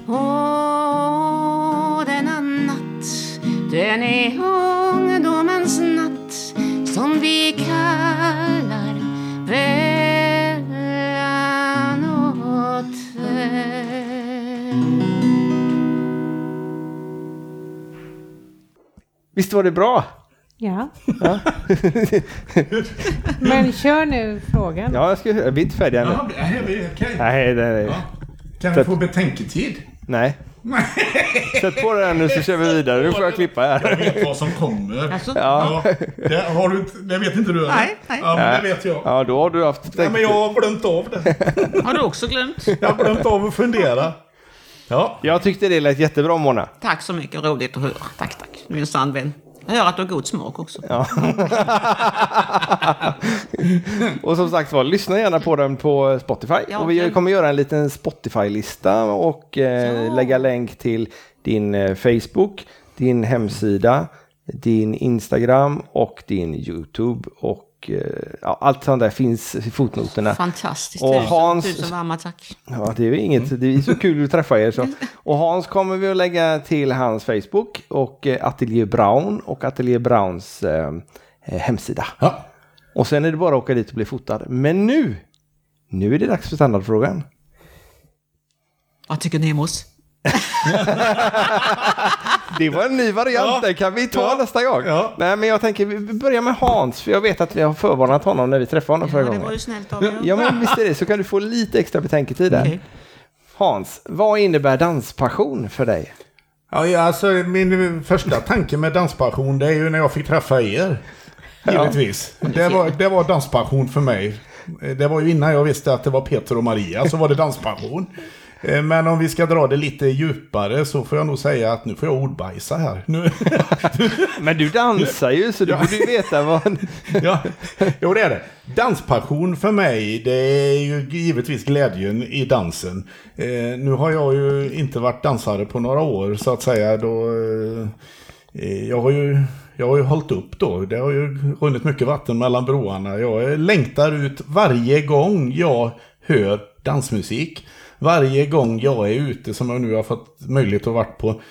Åh, denna natt, den är ungdomens natt som vi kallar väl Visst var det bra? Ja. <laughs> Men kör nu frågan. Ja, jag ska, vi är inte färdiga ännu. Ja, är vi okej? Nej, det, Ja. Kan vi få betänketid? nej. <laughs> Sätt på den nu så kör vi vidare. Nu får jag klippa Jag här. vet vad som kommer. Alltså, Ja, Ja, det, har du, det vet inte du? eller? Nej, nej. Ja, men det vet jag. ja då har du haft... Nej, men jag har glömt av det. Har du också glömt? Jag har glömt av att fundera. Ja, Jag tyckte det lät jättebra Mona. Tack så mycket, roligt att höra. Tack, tack. Du är en sann vän. Jag hör att du har god smak också. <laughs> Och som sagt var, lyssna gärna på den på Spotify. Ja, och vi okej. kommer göra en liten Spotify-lista och eh, Ja. lägga länk till din eh, Facebook, din hemsida, din Instagram och din YouTube. Och eh, ja, allt sånt där finns i fotnoterna. Fantastiskt. Och tusen, Hans- tusen varma tack. Ja, det är ju inget. Det är så kul att träffa er. Så. Och Hans kommer vi att lägga till hans Facebook och eh, Atelier Brown och Atelier Browns eh, eh, hemsida. ja. Och sen är det bara att åka dit och bli fotad. Men nu, nu är det dags för standardfrågan. Vad tycker ni om oss? <laughs> Det var en ny variant, Ja. den kan vi ta Ja. nästa gång. Ja. Nej, men jag tänker vi börjar med Hans, för jag vet att vi har förvarnat honom när vi träffade honom förra Ja, det gången. var ju snällt av er. Ja, men visst är det, så kan du få lite extra betänketid där. Okej. Hans, vad innebär danspassion för dig? Ja, ja, alltså min första tanke med danspassion det är ju när jag fick träffa er. Givetvis. Det, var, det var danspassion för mig. Det var ju innan jag visste att det var Peter och Maria så var det danspassion. Eh, Men om vi ska dra det lite djupare så får jag nog säga att nu får jag ordbajsa här. Nu, <laughs> Men du dansar ju, så du borde ju veta vad... <laughs> ja, jo det är det. Danspassion för mig, det är ju givetvis glädjen i dansen. Eh, nu har jag ju inte varit dansare på några år så att säga. Då, eh, jag har ju jag har ju hållit upp då. Det har ju runnit mycket vatten mellan broarna. Jag längtar ut varje gång jag hör dansmusik. Varje gång jag är ute som jag nu har fått möjlighet att vara på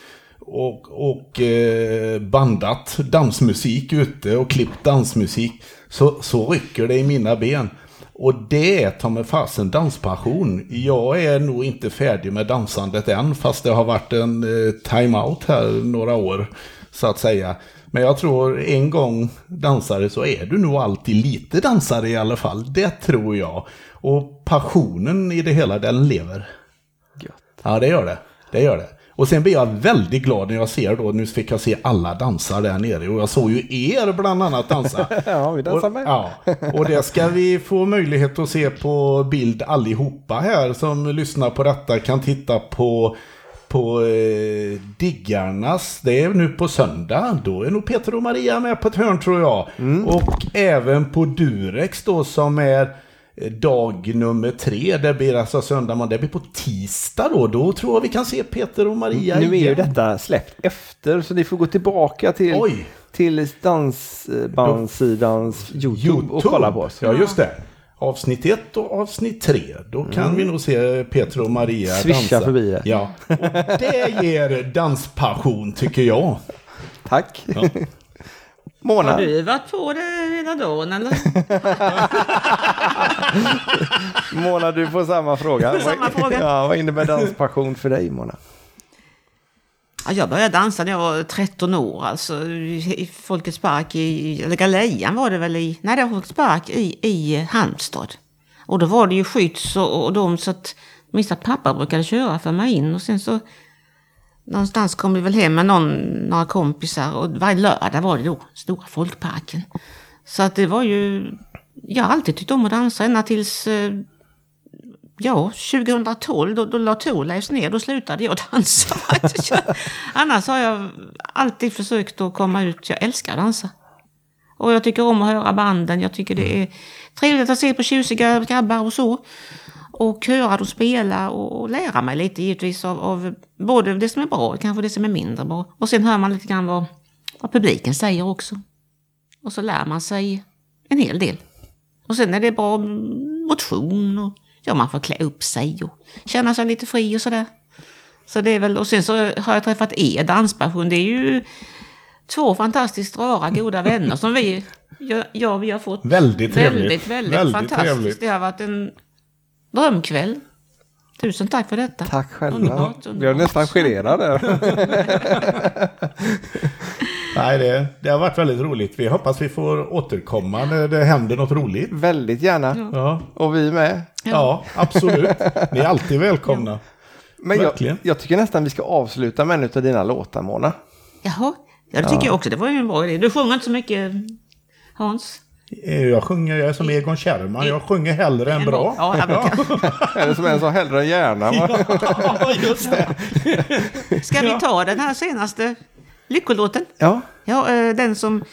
och, och eh, bandat dansmusik ute och klippt dansmusik så, så rycker det i mina ben. Och det är ta med fasen danspassion. Jag är nog inte färdig med dansandet än fast det har varit en eh, time-out här några år så att säga. Men jag tror en gång dansare så är du nog alltid lite dansare i alla fall. Det tror jag. Och passionen i det hela den lever. Ja, det gör det. Det gör det. Och sen blir jag väldigt glad när jag ser då, nu fick jag se alla dansar där nere och jag såg ju er bland annat dansa. <laughs> Ja, vi dansar och, med. Ja, och det ska vi få möjlighet att se på bild allihopa här som lyssnar på detta kan titta på på eh, Diggarnas, det är nu på söndag. Då är nog Peter och Maria med på ett hörn tror jag. Och även på Durex då som är dag nummer tre. Det blir alltså söndag, det blir på tisdag då. Då tror jag vi kan se Peter och Maria Nu är ju detta släppt efter, så ni får gå tillbaka till, Oj. till dansbandsidans YouTube, och kolla på oss. Ja, just det. Avsnitt ett och avsnitt tre. Då kan vi nog se Peter och Maria Mm. Swisha dansa. förbi det. Ja, och <laughs> det ger danspassion tycker jag. Tack. Ja. Mona, Har du varit på det hela dagen eller? <laughs> Mona, du får samma fråga. Samma fråga. <laughs> Ja, vad innebär danspassion för dig, Mona? Ja, jag började dansa när jag var 13 år, alltså i Folkets Park i, eller Galejan var det väl i, nej det var Folkets Park i, i Halmstad. Och då var det ju skydds och, och de så att, minns att pappa brukade köra för mig in och sen så någonstans kom vi väl hem med någon, några kompisar och varje lördag var det då, Stora Folkparken. Så att det var ju, jag har alltid tyckt om att dansa ända tills eh, Ja, 2012 då, då la Thorleifs ner, då slutade jag <laughs> dansa. Annars har jag alltid försökt att komma ut, jag älskar att dansa. Och jag tycker om att höra banden, jag tycker det är trevligt att se på tjusiga grabbar och så. Och höra dem spela och, och lära mig lite givetvis av, av både det som är bra och kanske det som är mindre bra. Och sen hör man lite grann vad, vad publiken säger också. Och så lär man sig en hel del. Och sen är det bra motion och ja, man får klä upp sig och känna sig lite fri och sådär. Så det är väl, och sen så har jag träffat er danspassion. Det är ju två fantastiskt rara, goda vänner som vi, ja, ja vi har fått. Väldigt trevligt. Väldigt, väldigt, Väldigt fantastiskt. trevligt. Det har varit en drömkväll. Tusen tack för detta. Tack själva. Underbart, Jag blev underbart. nästan generad där. <laughs> Nej, det, det har varit väldigt roligt. Vi hoppas vi får återkomma när det händer något roligt. Väldigt gärna. Ja, Och vi med. ja absolut. Ni är alltid välkomna. Men jag, jag tycker nästan vi ska avsluta med en av dina låtar, Mona. Jaha, ja det tycker jag också. Det var ju en bra idé. Du sjunger inte så mycket Hans? Eh, Jag sjunger, jag är som Egon Kjellman, jag sjunger hellre än bra. Ja, brukar. <laughs> Eller som en sa, hellre än gärna. Ja, <laughs> just det. Ska vi ta den här senaste lyckolåten? Ja, Ja, eh, den som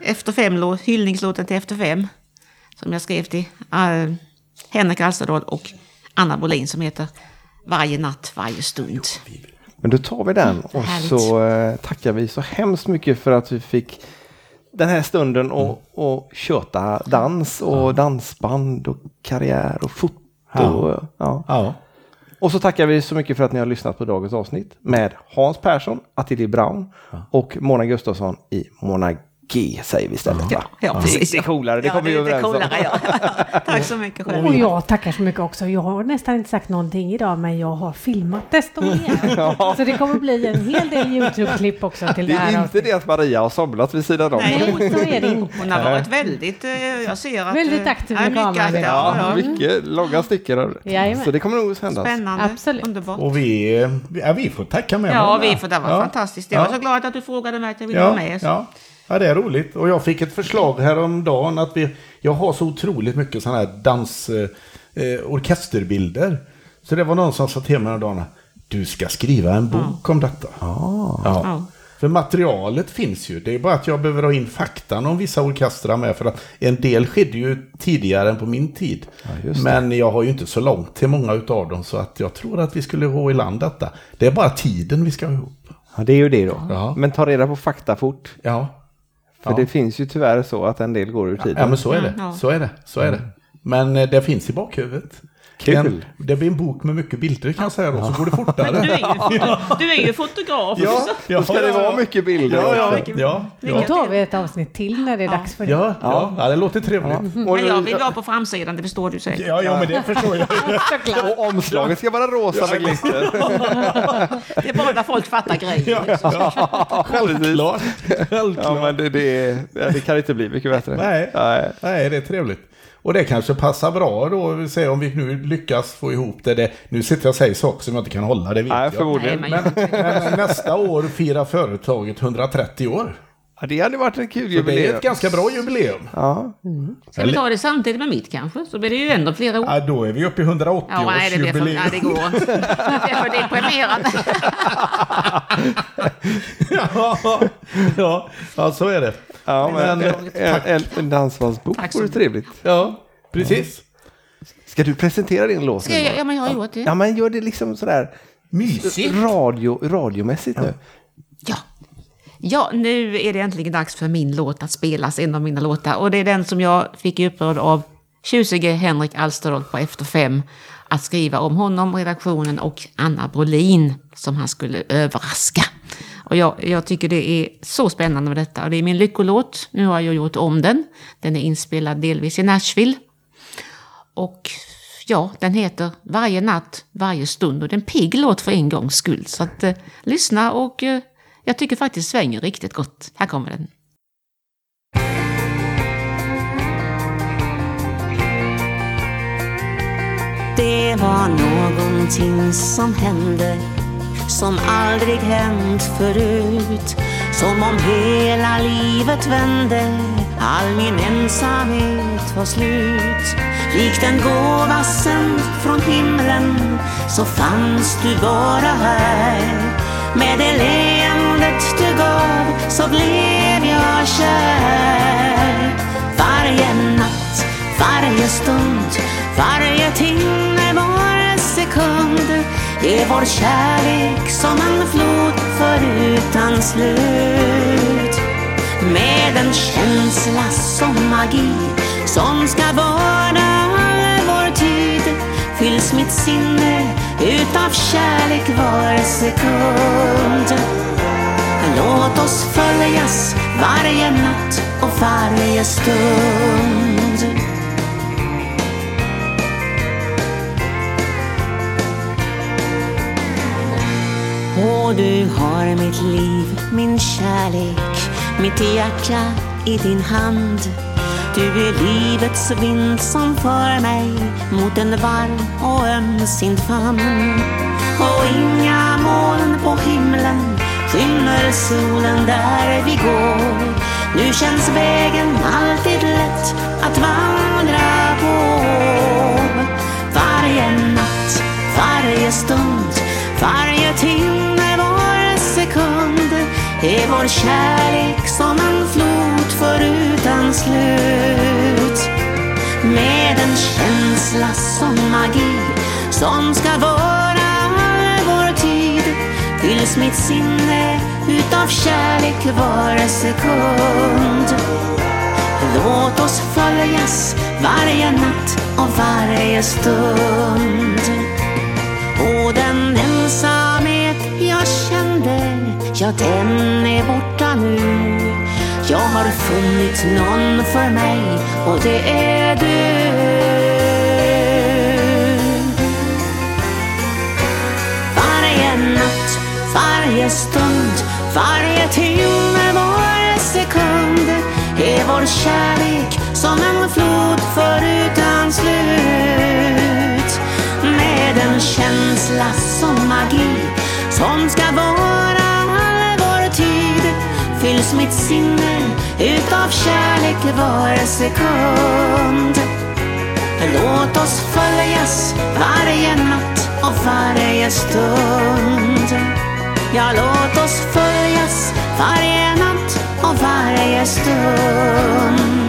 Efter fem, lå- hyllningslåten till Efter fem. Som jag skrev till uh, Henrik Alsterdal och Anna Bolin som heter Varje natt, varje stund. men då tar vi den och Härligt. så eh, tackar vi så hemskt mycket för att vi fick den här stunden och, och köta dans och dansband och karriär och foto. Ja. Ja. Ja. Och så tackar vi så mycket för att ni har lyssnat på dagens avsnitt med Hans Persson, Attilly Brown och Mona Gustafsson i Mona G säger vi istället. va? Ja, precis. Det är coolare, det Ja, kommer vi det överens om. coolare, ja. <laughs> Tack så mycket själv. Och jag tackar så mycket också. Jag har nästan inte sagt någonting idag men jag har filmat desto mer. <laughs> Så det kommer bli en hel del YouTube-klipp också till det, Det här är inte det att Maria har somnat vid sidan om. Nej, så är det inte. Hon har varit väldigt, eh, jag ser att... Väldigt eh, aktiv ja, med mycket kameran. Ja, ja. Mycket långa stickor. Jajamän. Så det kommer nog hända. Spännande, Absolut. underbart. Och vi, eh, ja, vi får tacka med Ja, vi får, det var Ja. fantastiskt. Jag var Ja. så glad att du frågade mig att jag ville Ja, vara med. Så. Ja. ja, det är roligt. Och jag fick ett förslag häromdagen att vi, jag har så otroligt mycket sådana här dans, eh, eh, orkesterbilder. Så det var någon som sa till mig häromdagen, du ska skriva en bok om detta. Ja. Ja. För materialet finns ju, det är bara att jag behöver ha in faktan om vissa orkestrar med. För att en del skedde ju tidigare än på min tid. det. Men jag har ju inte så långt till många utav dem så att jag tror att vi skulle ha i land detta. Det är bara tiden vi ska ha ihop. Ja, det är ju det då. Ja. Men ta reda på fakta fort. Ja. För Ja. det finns ju tyvärr så att en del går ur tiden. Ja, men så är det. Mm. Så är det. Så är det. Men eh, det finns i bakhuvudet. Kul. En, det blir en bok med mycket bilder kan jag säga då, så går det fortare. Men du är, ju foto, du är ju fotograf ja, också. ja, Då ska det vara mycket bilder Ja, ja, också. ja, Då ja, tar vi ett avsnitt till när det är dags för det. ja, ja, ja, det låter trevligt. Och, Men jag vill vara på framsidan, det förstår du säkert. Ja, ja, men det förstår jag. <laughs> Och omslaget ska vara rosa med glitter. <laughs> Det är bara där folk fattar grejer. liksom. Självklart. Ja, Självklart. men det, det, ja, det kan inte bli mycket bättre. Nej. Nej. Nej, det är trevligt. Och det kanske passar bra då, vi säger om vi nu lyckas få ihop det. det nu sitter jag och säger saker som jag inte kan hålla, det vet Nej, jag. Nej, men- Men, nästa år firar företaget 130 år. Ja, det hade varit en kul Så det är jubileum. ett ganska bra jubileum. Ja. Ska vi ta det samtidigt med mitt kanske? Så blir det ju ändå flera år. Ja, då är vi uppe i 180 Ja, nej, det, blir för, nej, det går inte. <laughs> Det är för deprimerande. ja, ja, ja, så är det. Ja, men, Men, en, en, en dansbandsbok vore trevligt. Ja, precis. Ska du presentera din låt? Ska jag, ja, men jag har gjort det. Ja, men gör det liksom sådär Mysigt. radio, radiomässigt nu. Ja. ja, nu är det äntligen dags för min låt att spelas, en av mina låtar. Och det är den som jag fick i uppdrag av tjusige Henrik Alsterdahl på Efter fem att skriva om honom, redaktionen och Anna Brolin som han skulle överraska. Och jag, jag tycker det är så spännande med detta. Och det är min lyckolåt. Nu har jag gjort om den. Den är inspelad delvis i Nashville. Och ja, den heter Varje natt, varje stund. Och det är en pigg låt för en gångs skull. Så att eh, lyssna och eh, jag tycker faktiskt svänger riktigt gott. Här kommer den. Det var någonting som hände som aldrig hänt förut. Som om hela livet vände, all min ensamhet var slut. Likt en gåva sänd från himlen så fanns du bara här. Med det leendet du gav så blev jag kär. Varje natt, varje stund, varje timme, är vår kärlek som en flod förutan slut. Med en känsla som magi som ska vara vår tid fylls mitt sinne utav kärlek var sekund. Låt oss följas varje natt och varje stund. Du har mitt liv, min kärlek, mitt hjärta i din hand. Du är livets vind som för mig mot en varm och ömsint famn. Och inga moln på himlen skymmer solen där vi går. Nu känns vägen alltid lätt att vandra på. Varje natt, varje stund, varje timme, är vår kärlek som en flod förutan slut. Med en känsla som magi som ska vara vår tid fylls mitt sinne utav kärlek var sekund. Låt oss följas varje natt och varje stund. Och den ensamhet jag känner ja den är borta nu. Jag har funnit någon för mig och det är du. Varje natt, varje stund, varje timme, var sekund är vår kärlek som en flod förutan slut. Med en känsla som magi som ska vara fylls mitt sinne utav kärlek var sekund. Låt oss följas varje natt och varje stund. Ja, låt oss följas varje natt och varje stund.